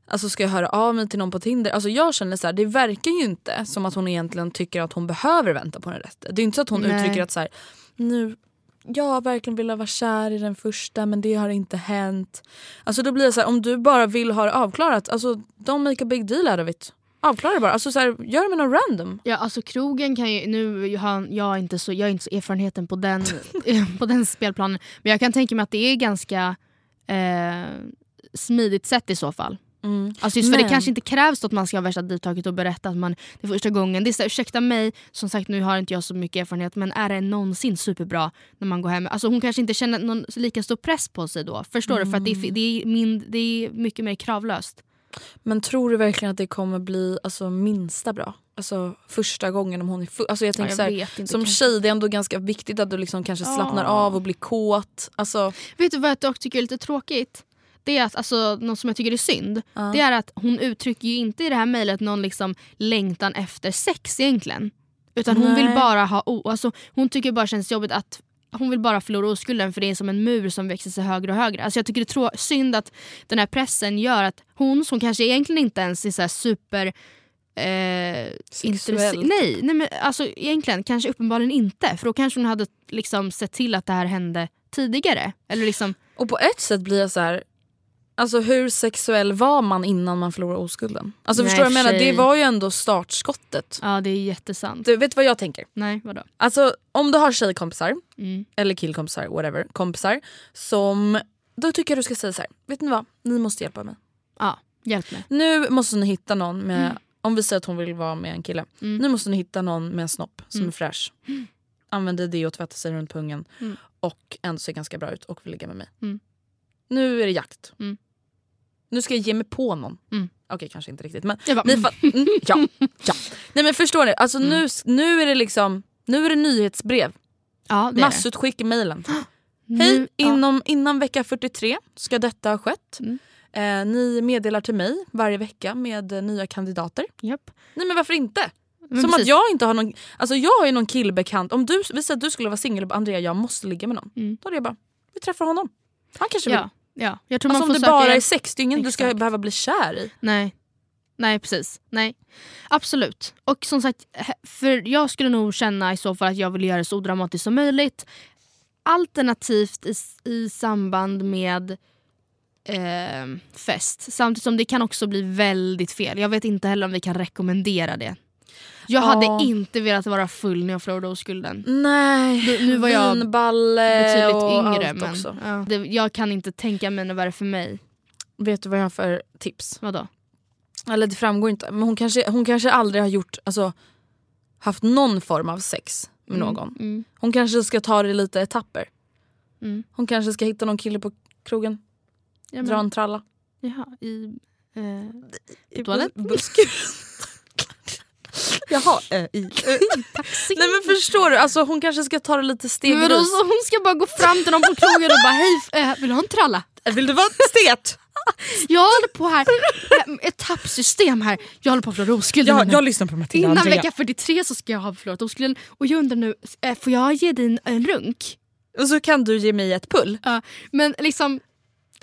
Alltså ska jag höra av mig till någon på Tinder? Alltså jag känner så här, det verkar ju inte som att hon egentligen tycker att hon behöver vänta på den rätte. Det är inte så att hon Nej. uttrycker att så här, nu jag har verkligen velat vara kär i den första men det har inte hänt. Alltså då blir det så här, om du bara vill ha det avklarat, alltså don't make a big deal out of it. Avklara det bara, alltså så här, gör det med någon random. Ja alltså krogen kan ju, nu har jag inte så, jag har inte så erfarenheten på den, *laughs* på den spelplanen men jag kan tänka mig att det är ganska eh, smidigt sätt i så fall. Alltså just för det kanske inte krävs att man ska ha värsta ditaget och berätta att man det är första gången. Det är så, här, ursäkta mig, som sagt nu har inte jag så mycket erfarenhet men är det någonsin superbra när man går hem? Alltså hon kanske inte känner någon lika stor press på sig då. Förstår du? För att det, är, det, är min, det är mycket mer kravlöst. Men tror du verkligen att det kommer bli alltså, minsta bra? Alltså första gången om hon är full. Alltså, jag tänker jag så här, vet inte, som kanske. tjej det är ändå ganska viktigt att du liksom kanske slappnar Ja. av och blir kåt. Alltså, Vet du vad jag dock tycker är lite tråkigt? Det är att, alltså, något som jag tycker är synd, Ja. det är att hon uttrycker ju inte i det här mejlet någon liksom längtan efter sex egentligen. Utan hon vill Nej. bara ha, o- alltså, hon tycker bara känns jobbigt att hon vill bara förlora oskulden för det är som en mur som växer sig högre och högre. Alltså jag tycker det är synd att den här pressen gör att hon som kanske egentligen inte ens är så super eh, Sexuellt. Nej, nej men alltså egentligen kanske uppenbarligen inte. För då kanske hon hade liksom sett till att det här hände tidigare. Eller liksom, och på ett sätt blir jag så här. Alltså hur sexuell var man innan man förlorade oskulden? Alltså Nej, förstår du vad jag menar? Det var ju ändå startskottet. ja det är jättesant. Du vet vad jag tänker? Nej, vadå? Alltså om du har tjejkompisar, Mm. eller killkompisar, whatever, kompisar som... Då tycker jag du ska säga så här. vet ni vad? Ni måste hjälpa mig. Ja, hjälp mig. Nu måste ni hitta någon med om vi säger att hon vill vara med en kille. Mm. Nu måste ni hitta någon med en snopp som Mm. är fräsch. Använder det och tvättar sig runt pungen. Mm. Och ändå ser ganska bra ut och vill ligga med mig. Mm. Nu är det jakt. Mm. Nu ska jag ge mig på någon. Mm. Okej kanske inte riktigt men Jag bara, ni mm. mm, ja, *laughs* ja. Nej men förstår ni, alltså nu, nu är det liksom Nu är det nyhetsbrev. Ja, det Massutskick i mejlen. *gasps* Hej, Nu- ja. inom, innan vecka 43 ska detta ha skett. Mm. Eh, ni meddelar till mig varje vecka med eh, nya kandidater. Japp. Nej men varför inte? Men Som precis. att jag inte har någon, alltså jag har ju någon killbekant. Om du, vi säger att du skulle vara singel och Andrea jag måste ligga med någon. Mm. Då är det bara, vi träffar honom. Han kanske vill. Ja, ja. Jag tror Alltså man om får det söka bara är hjälp. sex, det är ingen du ska Exakt. behöva bli kär i. Nej. Nej precis. Nej. Absolut. Och som sagt, för jag skulle nog känna i så fall att jag vill göra det så odramatiskt som möjligt. Alternativt i, i samband med eh, fest. Samtidigt som det kan också bli väldigt fel. Jag vet inte heller om vi kan rekommendera det. Jag Ja. hade inte velat vara full när jag förlorade oskulden. Nej, Nu- nu var jag vinballe och yngre allt men också. ja, det, jag kan inte tänka mig något värre för mig. Vet du vad jag har för tips? Vadå? Eller det framgår inte. Men hon kanske, hon kanske aldrig har gjort, alltså, haft någon form av sex med Mm, någon. Mm, Hon kanske ska ta det lite etapper. mm. Hon kanske ska hitta någon kille på krogen, Ja, dra en tralla. jaha, i... Eh, I toalett? bus- busken. Jaha, äh, i. taxi. *laughs* Nej men förstår du, alltså, hon kanske ska ta det lite stegvis. så hon ska bara gå fram till någon på krogen och bara hej, eh, vill du ha en tralla? Vill du vara stet? *laughs* Jag håller på här, eh, ett tappsystem här. Jag håller på att förlora oskulden. Jag, jag lyssnar på Matilda Innan vecka 43 så ska jag ha förlorat oskulden och jag undrar nu, eh, får jag ge dig en, en runk? Och så kan du ge mig ett pull. Ja, men liksom,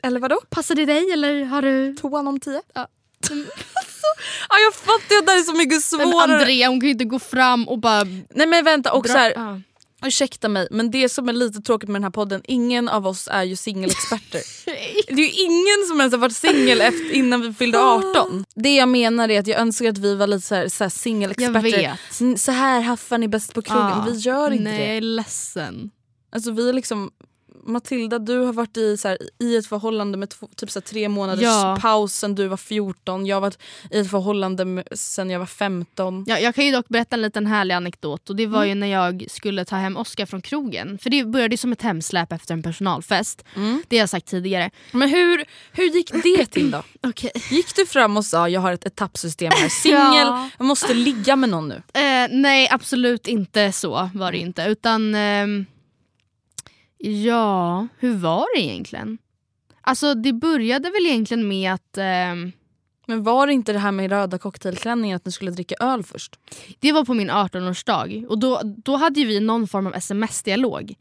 Eller vadå? passar det dig eller har du... Toan om tio? Ja. *laughs* Ja, jag fattar att det är så mycket Men svårare. Andrea hon kan ju inte gå fram och bara... Nej men vänta, och dra- så här, Ja. ursäkta mig men det som är lite tråkigt med den här podden, ingen av oss är ju singelexperter. *laughs* det är ju ingen som ens har varit singel innan vi fyllde 18. Det jag menar är att jag önskar att vi var lite så här, så här Jag singelexperter. Så här haffar ni bäst på krogen. Ja. Vi gör inte Nej, jag det. är ledsen. Alltså vi är liksom Matilda du har varit i, så här, i ett förhållande med två, typ så här, tre månaders Ja. paus sen du var 14. Jag har varit i ett förhållande med, sen jag var 15. Ja, jag kan ju dock berätta en liten härlig anekdot och det var Mm. ju när jag skulle ta hem Oscar från krogen. För det började som ett hemsläp efter en personalfest. Mm. Det har jag sagt tidigare. Men hur, hur gick det till då? *clears throat* Okej. Gick du fram och sa jag har ett etappsystem här, *laughs* singel, Ja. jag måste ligga med någon nu? Eh, nej absolut inte så var det inte. Utan ehm, ja, hur var det egentligen? Alltså det började väl egentligen med att ehm, Men var det inte det här med röda cocktailklänningen att ni skulle dricka öl först? det var på min 18-årsdag och då, då hade vi någon form av sms-dialog.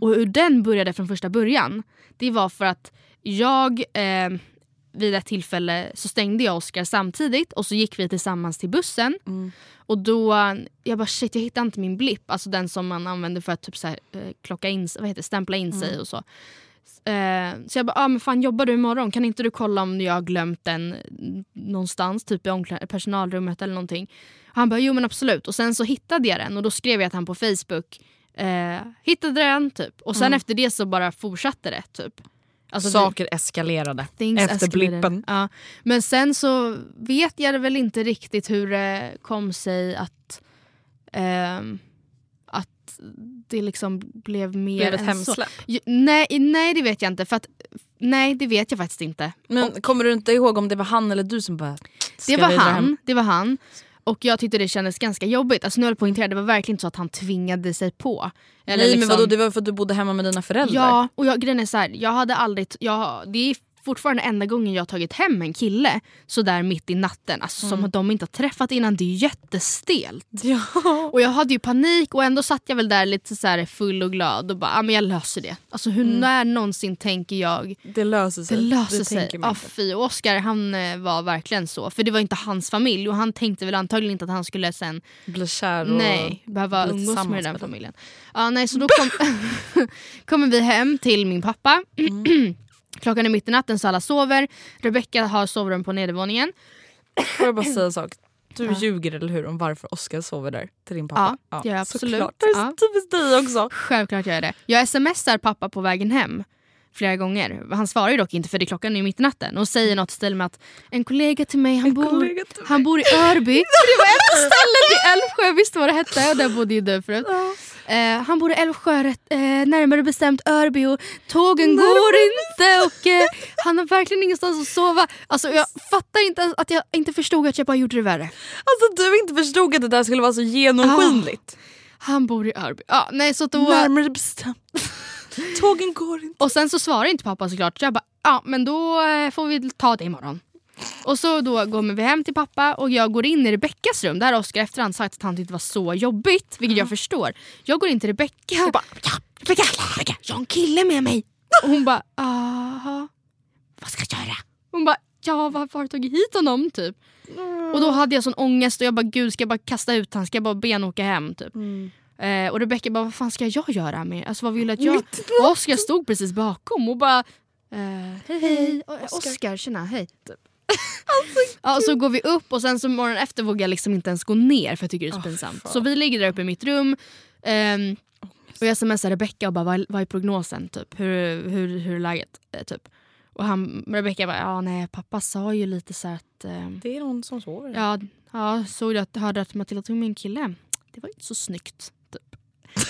Och hur den började från första början, det var för att jag eh, vid ett tillfälle så stängde jag Oscar samtidigt och så gick vi tillsammans till bussen. Och då, jag bara shit jag hittar inte min blipp, alltså den som man använder för att typ så här, eh, klocka in, vad heter stämpla in sig och så. Eh, så jag bara, ah, men fan jobbar du imorgon? Kan inte du kolla om jag har glömt den någonstans, typ i personalrummet eller någonting? Han bara, jo men absolut. Och sen så hittade jag den och då skrev jag till han på Facebook, eh, hittade den typ. Och sen efter det så bara fortsatte det typ. Alltså, det- Saker eskalerade Things efter escalated. blippen. Ja. Men sen så vet jag väl inte riktigt hur det kom sig att, ehm, att det liksom blev mer Blev ett än hemsläpp? så. Nej, nej det vet jag inte. För att, nej det vet jag faktiskt inte. Men kommer du inte ihåg om det var han eller du som bara... "Ska Det var han. hem?" Det var han. Och jag tyckte det kändes ganska jobbigt. Alltså nu höll jag poängtera, det var verkligen inte så att han tvingade sig på. Eller Nej men liksom- vadå det var för att du bodde hemma med dina föräldrar? Ja, och jag, grejen är så här, jag hade aldrig, jag, det är fortfarande enda gången jag har tagit hem en kille sådär mitt i natten. Alltså Mm. som de inte har träffat innan, det är jättestelt. *laughs* Ja. Och jag hade ju panik och ändå satt jag väl där lite så här full och glad och bara, ah, men jag löser det. Alltså hur Mm. när någonsin tänker jag Det löser sig. det löser sig. tänker man Ja, inte. fy. Och Oscar han eh, var verkligen så. För det var inte hans familj och han tänkte väl antagligen inte att han skulle sen Bli kär och nej, behöva bli umgås med den med dem. familjen. Ja, nej, så då kom, *laughs* *laughs* kommer vi hem till min pappa. *clears throat* Mm. Klockan är mitt i natten så alla sover. Rebecca har sovrum på nedervåningen. Får jag bara säga en sak? Du Ja. ljuger eller hur om varför Oskar sover där till din pappa? Ja, det gör jag absolut. Såklart. Det är så Ja. typiskt dig också. Självklart gör jag det. Jag smsar pappa på vägen hem. Flera gånger. Han svarar ju dock inte för det klockan är mitt i natten och säger något stil med att en kollega till mig, han, bor, han bor i Örby. *laughs* det var ett ställe i Älvsjö, jag visste vad det hette och där bodde ju du förut. Eh, han bor i Älvsjö, eh, närmare bestämt Örby och tågen går inte och eh, han har verkligen ingenstans att sova. Alltså jag fattar inte att jag inte förstod att jag bara gjorde det värre. Alltså du inte förstod att det där skulle vara så genomskinligt. Han bor i Örby. Ja, nej, så då, Närmare bestämt. *laughs* Tågen går inte. och sen så svarar inte pappa såklart. Så jag bara, ja men då eh, får vi ta det imorgon. Och så då går vi hem till pappa och jag går in i Rebeckas rum. Där har Oskar efterhand sagt att han tyckte det var så jobbigt, vilket jag förstår. Jag går in till Rebecka och bara, ja, Rebecka, Rebecka, jag har en kille med mig. Och hon bara, aha, vad ska jag göra? Hon bara, ja varför har du tagit hit honom typ? Och då hade jag sån ångest och jag bara, gud ska jag bara kasta ut honom? Ska jag bara be honom åka hem typ? Eh, och Rebecka bara, vad fan ska jag göra med? Alltså vad vill att jag... Och Oskar stod precis bakom och bara, eh, hej hej. Oskar, tjena, hej. Typ. *laughs* ja, så går vi upp och sen så morgonen efter vågar jag liksom inte ens gå ner för jag tycker det är så pinsamt. Så vi ligger där uppe i mitt rum ehm, och jag smsar Rebecka och bara vad, vad är prognosen? Typ? Hur, hur, hur är läget? Eh, typ. Och han, Rebecka bara ja nej pappa sa ju lite så att ehm, Det är någon som sover. Ja, ja såg du att hörde att Matilda tog med en kille? Det var inte så snyggt.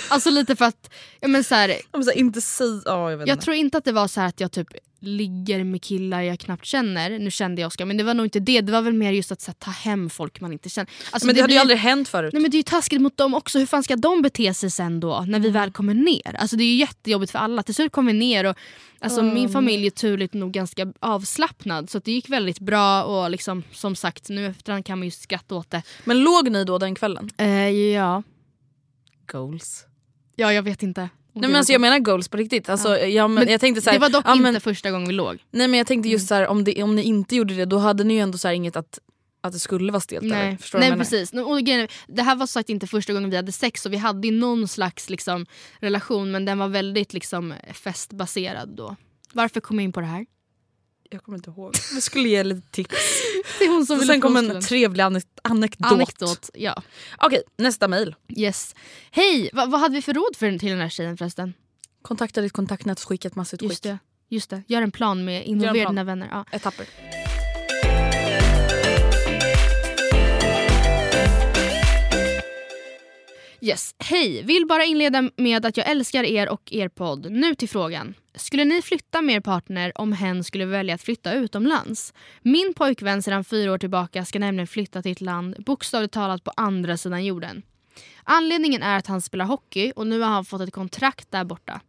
Alltså lite för att, ja, men så här, Jag, så här, inte säg, ja, jag vet jag inte. tror inte att det var så att jag typ ligger med killar jag knappt känner. Nu kände jag Oskar men det var nog inte det. Det var väl mer just att så här, ta hem folk man inte känner. Alltså, men det, hade ju aldrig hänt förut. Nej men det är ju taskigt mot dem också. Hur fan ska de bete sig sen då när vi väl kommer ner? Alltså det är ju jättejobbigt för alla. Till slut kom vi ner och alltså, min familj är turligt nog ganska avslappnad så det gick väldigt bra och liksom som sagt nu efterhand kan man ju skratta åt det. Men låg ni då den kvällen? Eh, ja. Goals. ja, jag vet inte. Nej men alltså jag menar goals på riktigt. Alltså, ja. men, Men jag tänkte så här, det var dock ja, inte men, första gången vi låg. Nej men jag tänkte just så här, om, det, om ni inte gjorde det då hade ni ju ändå så här inget att, att det skulle vara stelt. Nej, Eller? Förstår Nej jag precis. Och grejen det här var sagt inte första gången vi hade sex och vi hade ju någon slags liksom, relation men den var väldigt liksom, festbaserad då. Varför kom jag in på det här? Jag kommer inte ihåg. Vi skulle ge lite tips. *laughs* Det är hon som sen kom en trevlig anek- anekdot. Anekdot. Ja. Okej, nästa mail. Yes. Hej, Va, vad hade vi för råd för, till den här tjejen förresten? Kontakta ditt kontaktnät och skicka ett massutskick. Just det. Just det. Gör en plan med involvera plan. dina vänner. Ja. Etapper. Yes. Hej! Vill bara inleda med att jag älskar er och er podd. Nu till frågan. Skulle ni flytta med er partner om hen skulle välja att flytta utomlands? Min pojkvän sedan fyra år tillbaka ska nämligen flytta till ett land bokstavligt talat på andra sidan jorden. Anledningen är att han spelar hockey och nu har han fått ett kontrakt där borta.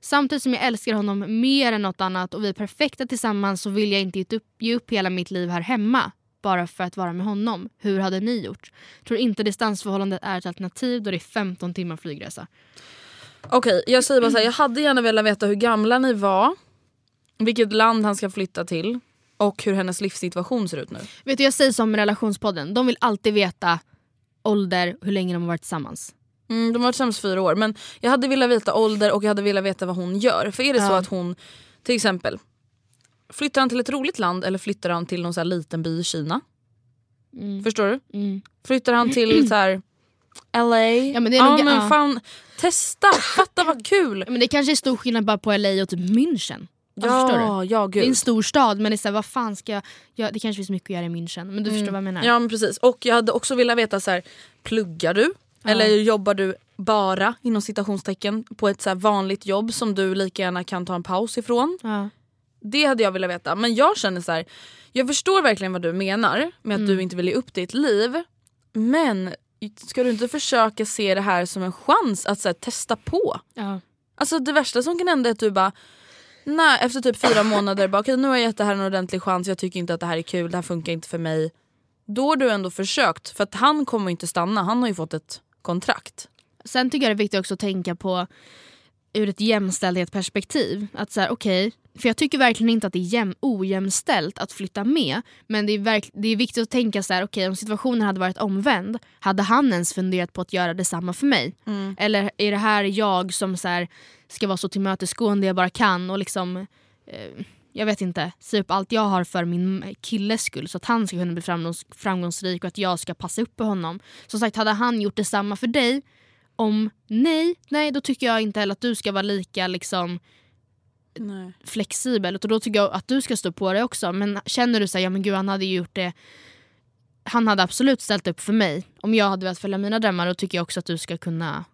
Samtidigt som jag älskar honom mer än något annat och vi är perfekta tillsammans så vill jag inte ge upp, ge upp hela mitt liv här hemma bara för att vara med honom. Hur hade ni gjort? Tror inte distansförhållandet är ett alternativ då det är 15 timmar flygresa. Okej, jag säger bara så här, jag hade gärna velat veta hur gamla ni var, vilket land han ska flytta till och hur hennes livssituation ser ut nu. Vet du, jag säger som med relationspodden, de vill alltid veta ålder, hur länge de har varit tillsammans. Mm, de har varit tillsammans fyra år men jag hade velat veta ålder och jag hade velat veta vad hon gör. För är det så Ja. att hon, till exempel, flyttar han till ett roligt land eller flyttar han till någon så här liten by i Kina? Mm. Förstår du? Mm. Flyttar han till så här LA? Ja, men det är nog- men ja. fan, testa, fatta vad kul! Men det kanske är stor skillnad bara på LA och typ München. Förstår du? Ja, ja Det är en gud. stor stad men det är så här, vad fan ska jag göra? Det kanske finns mycket att göra i München. Men du förstår vad jag menar? Ja men precis. Och jag hade också velat veta så här, pluggar du? Eller jobbar du bara inom citationstecken på ett så vanligt jobb som du lika gärna kan ta en paus ifrån? Ja. Det hade jag velat veta. Men jag känner så här, jag förstår verkligen vad du menar med att Mm. du inte vill ge upp ditt liv. Men ska du inte försöka se det här som en chans att här, testa på? Ja. Alltså det värsta som kan hända är att du bara Nej, efter typ fyra månader bara okej nu har jag gett det här en ordentlig chans, jag tycker inte att det här är kul, det här funkar inte för mig. Då har du ändå försökt, för att han kommer inte stanna, han har ju fått ett kontrakt. Sen tycker jag det är viktigt också att tänka på ur ett jämställdhetsperspektiv. Att så här, okej, för jag tycker verkligen inte att det är jäm, ojämställt att flytta med. Men det är, verk, det är viktigt att tänka så här, okej om situationen hade varit omvänd, hade han ens funderat på att göra detsamma för mig? Eller är det här jag som så här, ska vara så tillmötesgående jag bara kan och liksom eh, jag vet inte, säga upp allt jag har för min killes skull så att han ska kunna bli framgångs framgångsrik och att jag ska passa upp på honom. Som sagt, hade han gjort detsamma för dig om nej, nej då tycker jag inte heller att du ska vara lika liksom Nej. flexibel. Och då tycker jag att du ska stå på det också. Men känner du så här, ja men gud han hade ju gjort det han hade absolut ställt upp för mig. Om jag hade velat följa mina drömmar då tycker jag också att du ska kunna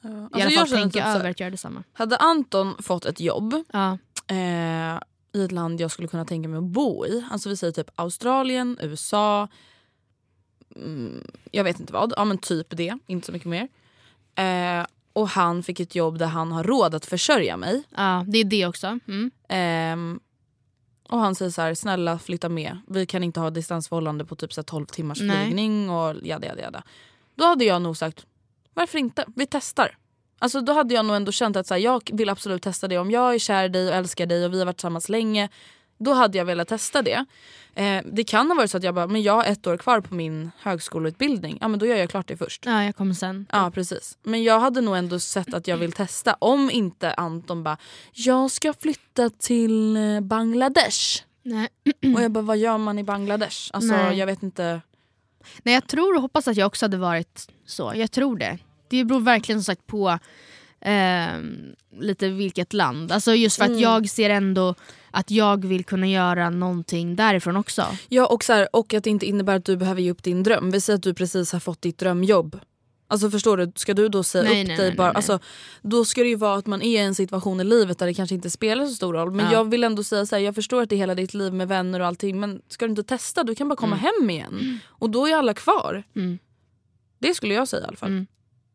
ja. alltså, i alla fall tänka typ över att göra detsamma. Hade Anton fått ett jobb ja. eh, i ett land jag skulle kunna tänka mig att bo i. Alltså vi säger typ Australien, USA, mm, jag vet inte vad. Ja men typ det, inte så mycket mer. Eh, och han fick ett jobb där han har råd att försörja mig. Ja, det är det också. Mm. Eh, och han säger så här, snälla flytta med. Vi kan inte ha distansförhållande på typ så 12 timmars Nej. flygning och jada jada jada. Då hade jag nog sagt, varför inte? Vi testar. Alltså då hade jag nog ändå känt att så här, jag vill absolut testa det. Om jag är kär i dig och älskar dig och vi har varit tillsammans länge. Då hade jag velat testa det. Eh, det kan ha varit så att jag bara, men jag har ett år kvar på min högskoleutbildning. Ja men då gör jag klart det först. Ja jag kommer sen. Ja precis. Men jag hade nog ändå sett att jag vill testa. Om inte Anton bara, jag ska flytta till eh, Bangladesh. Nej. Och jag bara, vad gör man i Bangladesh? Alltså Nej. jag vet inte. Nej jag tror och hoppas att jag också hade varit så. Jag tror det. Det beror verkligen som sagt på eh, lite vilket land. Alltså just för att mm. jag ser ändå att jag vill kunna göra någonting därifrån också. Ja och, så här, och att det inte innebär att du behöver ge upp din dröm. Vi säger att du precis har fått ditt drömjobb. Alltså förstår du, ska du då säga nej, upp nej, dig nej, bara? Alltså, då ska det ju vara att man är i en situation i livet där det kanske inte spelar så stor roll. Men ja. jag vill ändå säga så här, jag förstår att det är hela ditt liv med vänner och allting men ska du inte testa? Du kan bara komma mm. hem igen. Mm. Och då är alla kvar. Mm. Det skulle jag säga i alla fall.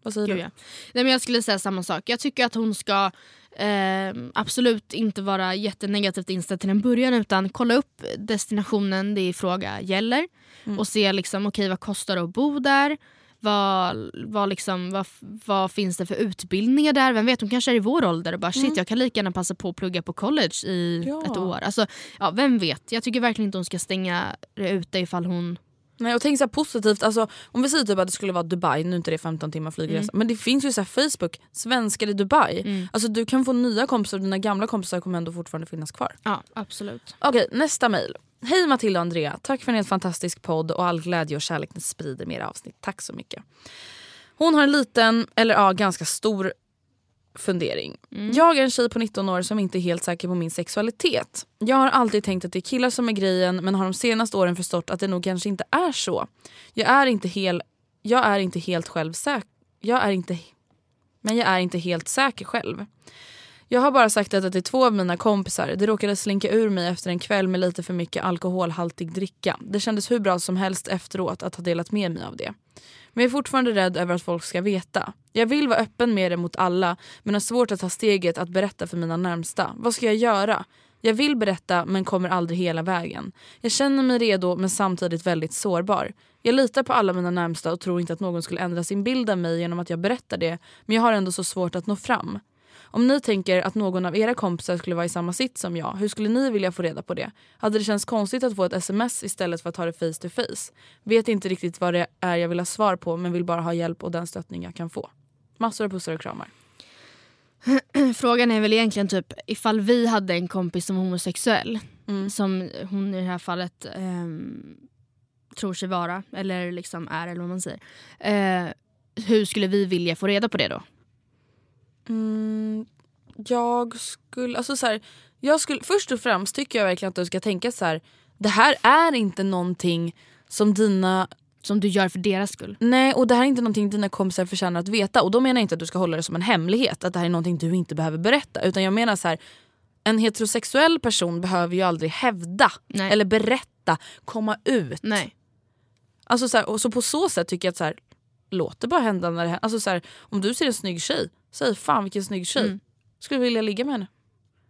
Vad säger Gud, du? Ja. Nej, men jag skulle säga samma sak. Jag tycker att hon ska eh, absolut inte vara jättenegativt inställd till en början utan kolla upp destinationen det i fråga gäller mm. och se liksom, okay, vad kostar det att bo där. Vad, vad, liksom, vad, vad finns det för utbildningar där? Vem vet, hon kanske är i vår ålder och bara shit mm. jag kan lika gärna passa på att plugga på college i ja. ett år. Alltså, ja, vem vet, jag tycker verkligen inte hon ska stänga det ute ifall hon Nej, och tänk så positivt, alltså, om vi säger typ att det skulle vara Dubai, nu är inte det 15 timmar flygresa, mm. men det finns ju så Facebook, svenskar i Dubai. Mm. Alltså, du kan få nya kompisar och dina gamla kompisar kommer ändå fortfarande finnas kvar. Ja absolut. Okej nästa mail. Hej Matilda och Andrea, tack för en helt fantastisk podd och all glädje och kärlek ni sprider med era avsnitt. Tack så mycket. Hon har en liten, eller ja ganska stor fundering. Mm. Jag är en tjej på 19 år som inte är helt säker på min sexualitet. Jag har alltid tänkt att det är killar som är grejen men har de senaste åren förstått att det nog kanske inte är så. Jag är inte, hel, jag är inte helt själv säker. Jag är inte, men jag är inte helt säker själv. Jag har bara sagt detta till två av mina kompisar. Det råkade slinka ur mig efter en kväll med lite för mycket alkoholhaltig dricka. Det kändes hur bra som helst efteråt att ha delat med mig av det. Men jag är fortfarande rädd över att folk ska veta. Jag vill vara öppen med det mot alla men har svårt att ta steget att berätta för mina närmsta. Vad ska jag göra? Jag vill berätta men kommer aldrig hela vägen. Jag känner mig redo men samtidigt väldigt sårbar. Jag litar på alla mina närmsta och tror inte att någon skulle ändra sin bild av mig genom att jag berättar det men jag har ändå så svårt att nå fram. Om ni tänker att någon av era kompisar skulle vara i samma sitt som jag, hur skulle ni vilja få reda på det? Hade det känts konstigt att få ett sms istället för att ta det face to face? Vet inte riktigt vad det är jag vill ha svar på men vill bara ha hjälp och den stöttning jag kan få. Massor av pussar och kramar. *clears throat* Frågan är väl egentligen typ ifall vi hade en kompis som var homosexuell, mm. som hon i det här fallet eh, tror sig vara, eller liksom är eller vad man säger. Eh, hur skulle vi vilja få reda på det då? Mm, jag skulle, alltså så här, jag skulle, först och främst tycker jag verkligen att du ska tänka så här. Det här är inte någonting som dina som du gör för deras skull. Nej och det här är inte någonting dina kompisar förtjänar att veta. Och då menar jag inte att du ska hålla det som en hemlighet. Att det här är någonting du inte behöver berätta. Utan jag menar så här. En heterosexuell person behöver ju aldrig hävda Nej. eller berätta, komma ut. Nej. Alltså så, här, och så på så sätt tycker jag att så här, låt det bara hända när det händer. Alltså så här, om du ser en snygg tjej, säg fan vilken snygg tjej. Mm. Skulle vilja ligga med henne.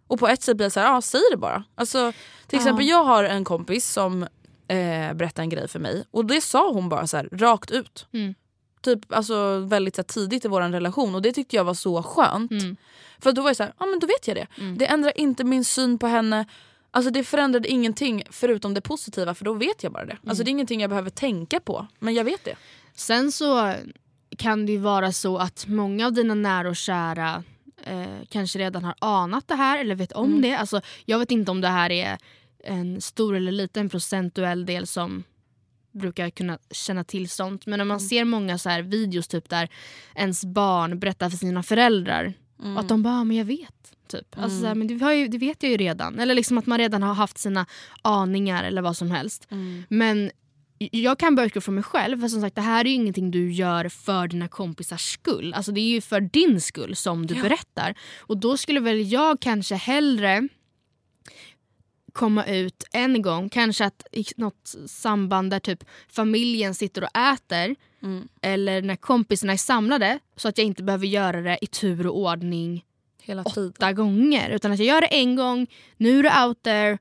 Och på ett sätt blir jag såhär, ja säg det bara. Alltså, till exempel jag har en kompis som eh, berättade en grej för mig och det sa hon bara så här, rakt ut. Mm. Typ alltså, väldigt så här, tidigt i vår relation och det tyckte jag var så skönt. Mm. För då var jag såhär, ja men då vet jag det. Mm. Det ändrar inte min syn på henne. Alltså det förändrade ingenting förutom det positiva för då vet jag bara det. Alltså mm. det är ingenting jag behöver tänka på men jag vet det. Sen så kan det ju vara så att många av dina nära och kära eh, kanske redan har anat det här eller vet om mm. det. Alltså, jag vet inte om det här är en stor eller liten procentuell del som brukar kunna känna till sånt. Men när man mm. ser många så här videos typ där ens barn berättar för sina föräldrar mm. och att de bara, men jag vet. Typ. Alltså, så här, men det, ju, det vet jag ju redan. Eller liksom att man redan har haft sina aningar eller vad som helst. Men jag kan bara utgå från mig själv. För som sagt, det här är ju ingenting du gör för dina kompisars skull. Alltså, det är ju för din skull som du berättar. Och då skulle väl jag kanske hellre komma ut en gång, kanske att i något samband där typ familjen sitter och äter eller när kompisarna är samlade så att jag inte behöver göra det i tur och ordning Hela tiden. åtta gånger. Utan att jag gör det en gång, nu är det out there.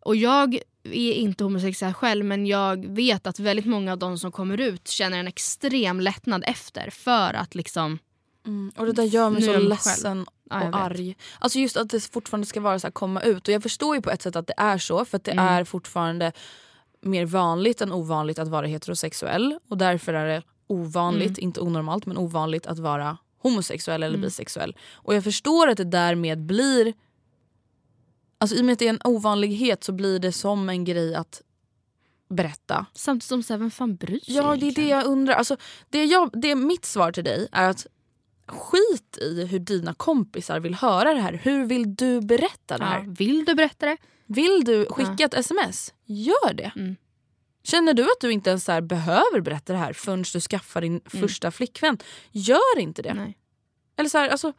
Och jag är inte homosexuell själv men jag vet att väldigt många av de som kommer ut känner en extrem lättnad efter för att liksom Och det där gör mig så ledsen Ja, och vet. arg. Alltså just att det fortfarande ska vara så här, komma ut. Och jag förstår ju på ett sätt att det är så för att det Mm. är fortfarande mer vanligt än ovanligt att vara heterosexuell. Och därför är det ovanligt, inte onormalt men ovanligt att vara homosexuell eller bisexuell. Och jag förstår att det därmed blir Alltså i och med att det är en ovanlighet så blir det som en grej att berätta. Samtidigt som vem fan bryr sig Ja det är det jag undrar. Alltså, det jag, det mitt svar till dig är att skit i hur dina kompisar vill höra det här. Hur vill du berätta det här? Ja, vill du berätta det? Vill du skicka ett sms? Gör det. Mm. Känner du att du inte ens så behöver berätta det här förrän du skaffar din första flickvän? Gör inte det. Nej. Eller så här, alltså,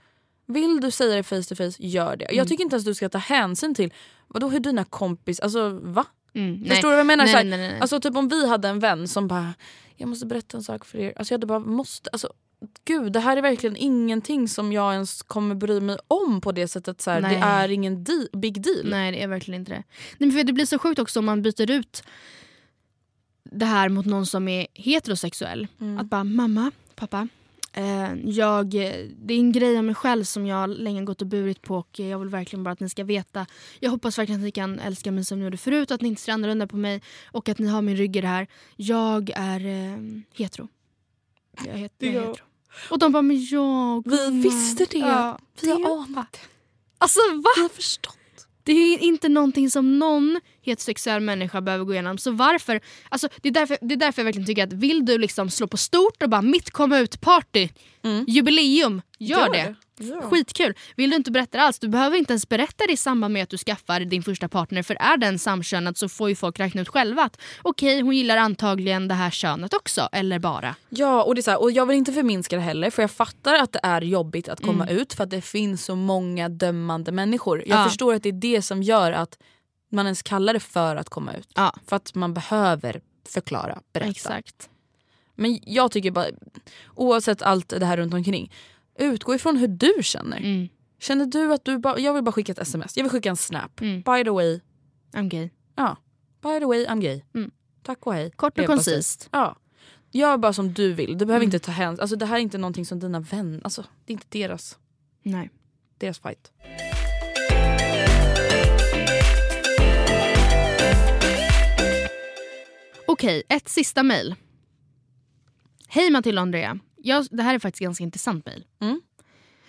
vill du säga det face to face, gör det. Mm. Jag tycker inte ens du ska ta hänsyn till vadå, hur dina kompis... Alltså va? Mm, nej. Förstår du vad jag menar? Nej, så här, nej, nej, nej. Alltså typ om vi hade en vän som bara jag måste berätta en sak för er. Alltså jag hade bara måste, alltså gud det här är verkligen ingenting som jag ens kommer bry mig om på det sättet. Så här, det Nej. är ingen de- big deal. Nej det är verkligen inte det. Nej, för det blir så sjukt också om man byter ut det här mot någon som är heterosexuell. Mm. Att bara mamma, pappa. Eh, jag, det är en grej om mig själv som jag länge gått och burit på och jag vill verkligen bara att ni ska veta. Jag hoppas verkligen att ni kan älska mig som ni gjorde förut att ni inte ser annorlunda på mig och att ni har min rygg i det här. Jag är eh, hetero. Jag är, het- jag är hetero. Och de bara, men jag Vi gumman." visste det. Ja, Vi har anat. Alltså va? Vi har förstått. Det är inte någonting som någon heterosexuell människa behöver gå igenom. Så varför? Alltså, det, är därför, det är därför jag verkligen tycker att vill du liksom slå på stort och bara mitt komma ut party, jubileum, gör, Gör det. det. Ja. Skitkul. Vill du inte berätta det alls, du behöver inte ens berätta det i samband med att du skaffar din första partner för är den samkönad så får ju folk räkna ut själva att okej hon gillar antagligen det här könet också eller bara. Ja och, det är så här, och jag vill inte förminska det heller för jag fattar att det är jobbigt att komma ut för att det finns så många dömande människor. Jag Ja. förstår att det är det som gör att man ens kallar det för att komma ut. Ja. För att man behöver förklara, berätta. Exakt. Men jag tycker bara, oavsett allt det här runt omkring, utgå ifrån hur du känner. Mm. Känner du att du bara, jag vill bara skicka ett sms, jag vill skicka en snap. Mm. By the way, I'm gay. ja. By the way I'm gay. Mm. Tack och hej. Kort och koncist. Ja. Gör bara som du vill, du behöver Mm. inte ta hänsyn. Alltså, det här är inte någonting som dina vänner, alltså, det är inte deras, Nej. deras fight. Okej, ett sista mejl. Hej Matilda och Andrea. Jag, det här är faktiskt ganska intressant mejl. Mm.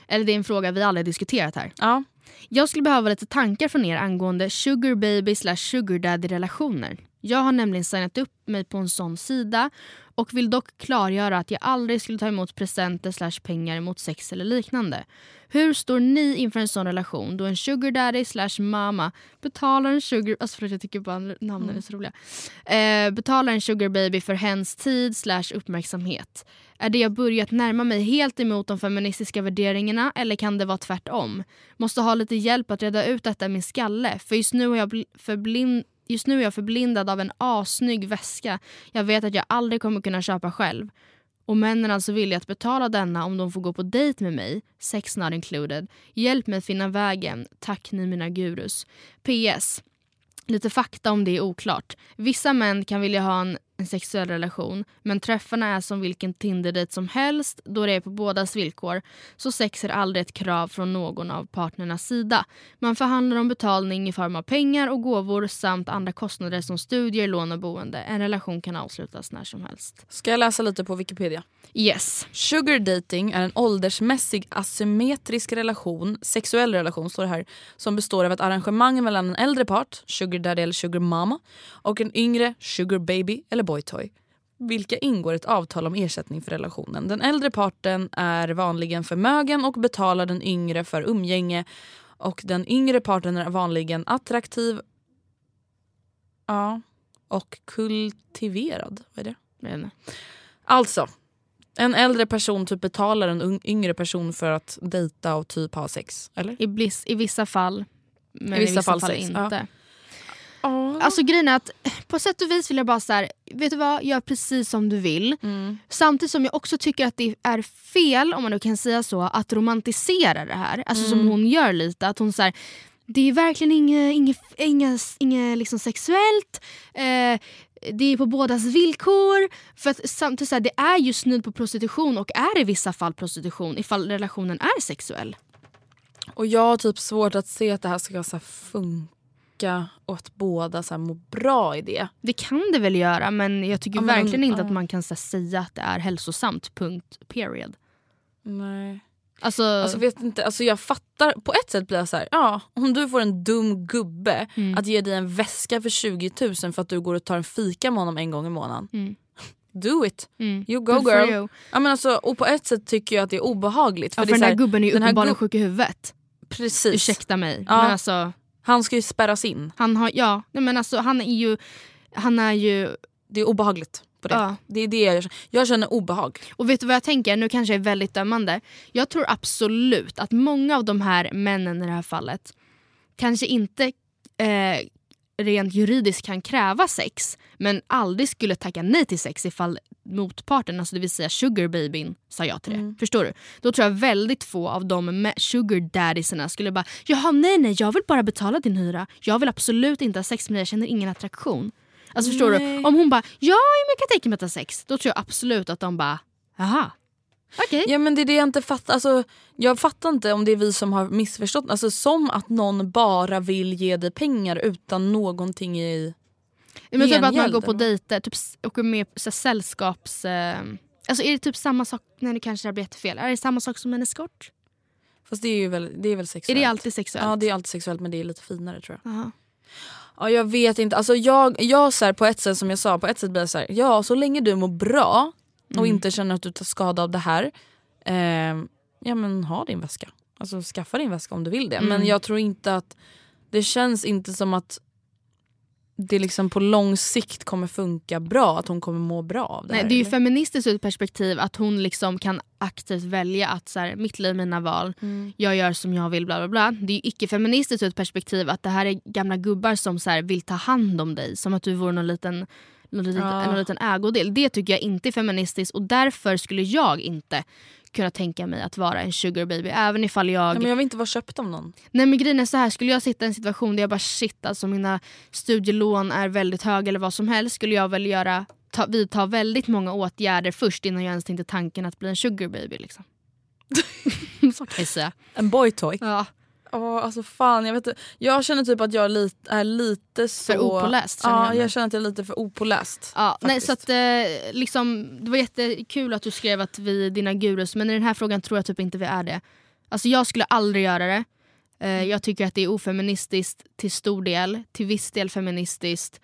Eller det är en fråga vi aldrig diskuterat här. Ja. Jag skulle behöva lite tankar från er angående sugar baby slash sugar daddy relationer. Jag har nämligen signat upp mig på en sån sida och vill dock klargöra att jag aldrig skulle ta emot presenter slash pengar mot sex eller liknande. Hur står ni inför en sån relation då en sugar daddy slash mama betalar en sugar... Alltså för att jag tycker bara namnen är så roliga. Eh, betalar en sugar baby för hens tid slash uppmärksamhet. Är det jag börjat närma mig helt emot de feministiska värderingarna eller kan det vara tvärtom? Måste ha lite hjälp att reda ut detta i min skalle för just nu är jag bl- förblind Just nu är jag förblindad av en assnygg väska jag vet att jag aldrig kommer kunna köpa själv. Och männen alltså villiga att betala denna om de får gå på dejt med mig, sex not included. Hjälp mig finna vägen. Tack ni mina gurus. PS. Lite fakta om det är oklart. Vissa män kan vilja ha en, en sexuell relation men träffarna är som vilken Tinder-dejt som helst då det är på bådas villkor. Så sex är aldrig ett krav från någon av partnernas sida. Man förhandlar om betalning i form av pengar och gåvor samt andra kostnader som studier, lån och boende. En relation kan avslutas när som helst. Ska jag läsa lite på Wikipedia? Yes. Sugar dating är en åldersmässig asymmetrisk relation, sexuell relation står det här, som består av ett arrangemang mellan en äldre part, sugar daddy eller sugar mama, och en yngre sugar baby eller boy toy. vilka ingår ett avtal om ersättning för relationen. Den äldre parten är vanligen förmögen och betalar den yngre för umgänge och den yngre parten är vanligen attraktiv ja, och kultiverad. Vad är det? Alltså, en äldre person typ betalar en yngre person för att dejta och typ ha sex. Eller? I, bliss, I vissa fall, men I i vissa vissa, fall fall, sex, ja. Inte. Alltså grejen är att på sätt och vis vill jag bara så här, vet du vad, gör precis som du vill. Mm. Samtidigt som jag också tycker att det är fel, om man nu kan säga så, att romantisera det här. Alltså som Mm. hon gör lite. Att hon så här, det är verkligen inget, inget, inget, inget liksom sexuellt. Eh, det är på bådas villkor. För att samtidigt så här, det är ju snudd på prostitution och är i vissa fall prostitution ifall relationen är sexuell. Och jag har typ svårt att se att det här ska så här funka och att båda så här mår bra i det. Det kan det väl göra men jag tycker Ja, verkligen inte ja. att man kan här, säga att det är hälsosamt. Punkt. Period. Nej. Alltså, Alltså, vet inte, alltså jag fattar, på ett sätt blir jag så här, ja om du får en dum gubbe Mm. att ge dig en väska för 20 000 för att du går och tar en fika med honom en gång i månaden. Mm. *laughs* Do it, mm. you go Good girl. you. Ja, men alltså, och på ett sätt tycker jag att det är obehagligt. Ja, för det är den här här, gubben är ju uppenbarligen sjuk i huvudet. Precis. Ursäkta mig. Ja. Men alltså, Han ska ju spärras in. han, har, ja, nej, men alltså, han är ju... Han är ju Det är obehagligt. På det. Ja. det är det jag känner. Jag känner obehag. Och vet du vad jag tänker? Nu kanske jag är väldigt dömande. Jag tror absolut att många av de här männen i det här fallet kanske inte eh, rent juridiskt kan kräva sex men aldrig skulle tacka nej till sex ifall motparten, alltså det vill säga sugarbabyn, sa ja till det. Förstår du? Då tror jag väldigt få av de med sugar daddiesarna skulle bara “jaha nej nej jag vill bara betala din hyra, jag vill absolut inte ha sex med dig, jag känner ingen attraktion”. Alltså förstår Nej. du? Om hon bara “ja men jag kan tänka mig att ha sex” då tror jag absolut att de bara “jaha, okej”. Ja men det är det jag inte fattar. Alltså, jag fattar inte om det är vi som har missförstått. Alltså, som att någon bara vill ge dig pengar utan någonting i Men typ att man gengäld, går på dejter, typ åker med så här, sällskaps... Eh, alltså är det typ samma sak, nej det kanske blir jättefel, är det samma sak som en eskort? Fast det är ju väl, det är väl sexuellt. Är det alltid sexuellt? Ja det är alltid sexuellt men det är lite finare tror jag. Jaha. Ja, jag vet inte. Alltså, jag, jag så här, på ett sätt som jag sa, på ett sätt blir jag så här, ja så länge du mår bra och Mm. inte känner att du tar skada av det här. Eh, ja men ha din väska. Alltså skaffa din väska om du vill det. Mm. Men jag tror inte att, det känns inte som att det liksom på lång sikt kommer funka bra, att hon kommer må bra av det Nej, här. det är ju eller? feministiskt ur perspektiv att hon liksom kan aktivt välja att så här, mitt liv, mina val, Mm. jag gör som jag vill, bla bla bla. Det är ju icke-feministiskt ur ett perspektiv att det här är gamla gubbar som så här, vill ta hand om dig som att du vore någon liten, någon liten, Ja. någon liten ägodel. Det tycker jag inte är feministiskt och därför skulle jag inte kunna tänka mig att vara en sugar baby även ifall jag... Nej, men jag vill inte vara köpt av någon. Nej men grejen är så här, skulle jag sitta i en situation där jag bara shit alltså mina studielån är väldigt höga eller vad som helst skulle jag väl göra, ta, vidta väldigt många åtgärder först innan jag ens tänkte tanken att bli en sugar baby liksom. *laughs* så kan jag säga. En boytoy. Ja. Åh, alltså fan, jag, vet, jag känner typ att jag är lite, är lite så... För opåläst, Ja, jag jag känner att jag är lite för opåläst. Ja, nej, så att, eh, liksom, det var jättekul att du skrev att vi är dina gurus men i den här frågan tror jag typ inte vi är det. Alltså jag skulle aldrig göra det. Eh, jag tycker att det är ofeministiskt till stor del, till viss del feministiskt.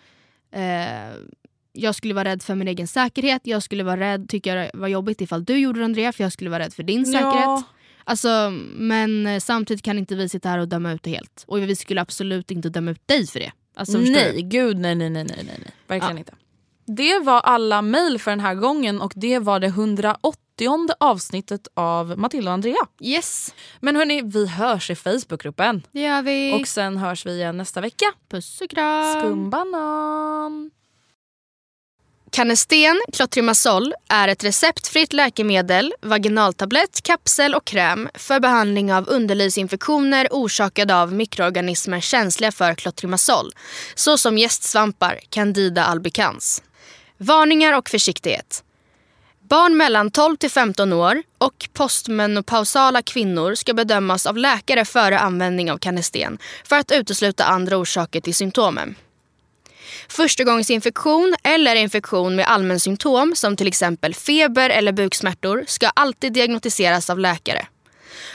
Eh, jag skulle vara rädd för min egen säkerhet, jag skulle vara rädd, tycka det var jobbigt ifall du gjorde det Andrea för jag skulle vara rädd för din säkerhet. Alltså, men eh, samtidigt kan inte vi sitta här och döma ut det helt. Och vi skulle absolut inte döma ut dig för det. Alltså, förstår du? nej, gud nej nej nej nej. nej. Verkligen Ja. inte. Det var alla mejl för den här gången och det var det 180 avsnittet av Matilda och Andrea. Yes, Men hörni, vi hörs i Facebookgruppen. det gör vi. Och sen hörs vi igen nästa vecka. Puss och kram. Skumbanan. Canesten Clotrimazol är ett receptfritt läkemedel, vaginaltablett, kapsel och kräm för behandling av underlivsinfektioner orsakade av mikroorganismer känsliga för Clotrimazol, såsom gästsvampar, Candida albicans. Varningar och försiktighet. Barn mellan 12 till 15 år och postmenopausala kvinnor ska bedömas av läkare före användning av Canesten för att utesluta andra orsaker till symptomen. Förstagångsinfektion eller infektion med allmänsymptom som till exempel feber eller buksmärtor ska alltid diagnostiseras av läkare.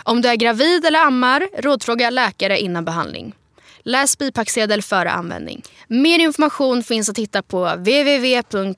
Om du är gravid eller ammar, rådfråga läkare innan behandling. Läs bipacksedel före användning. Mer information finns att hitta på www.bayer.se.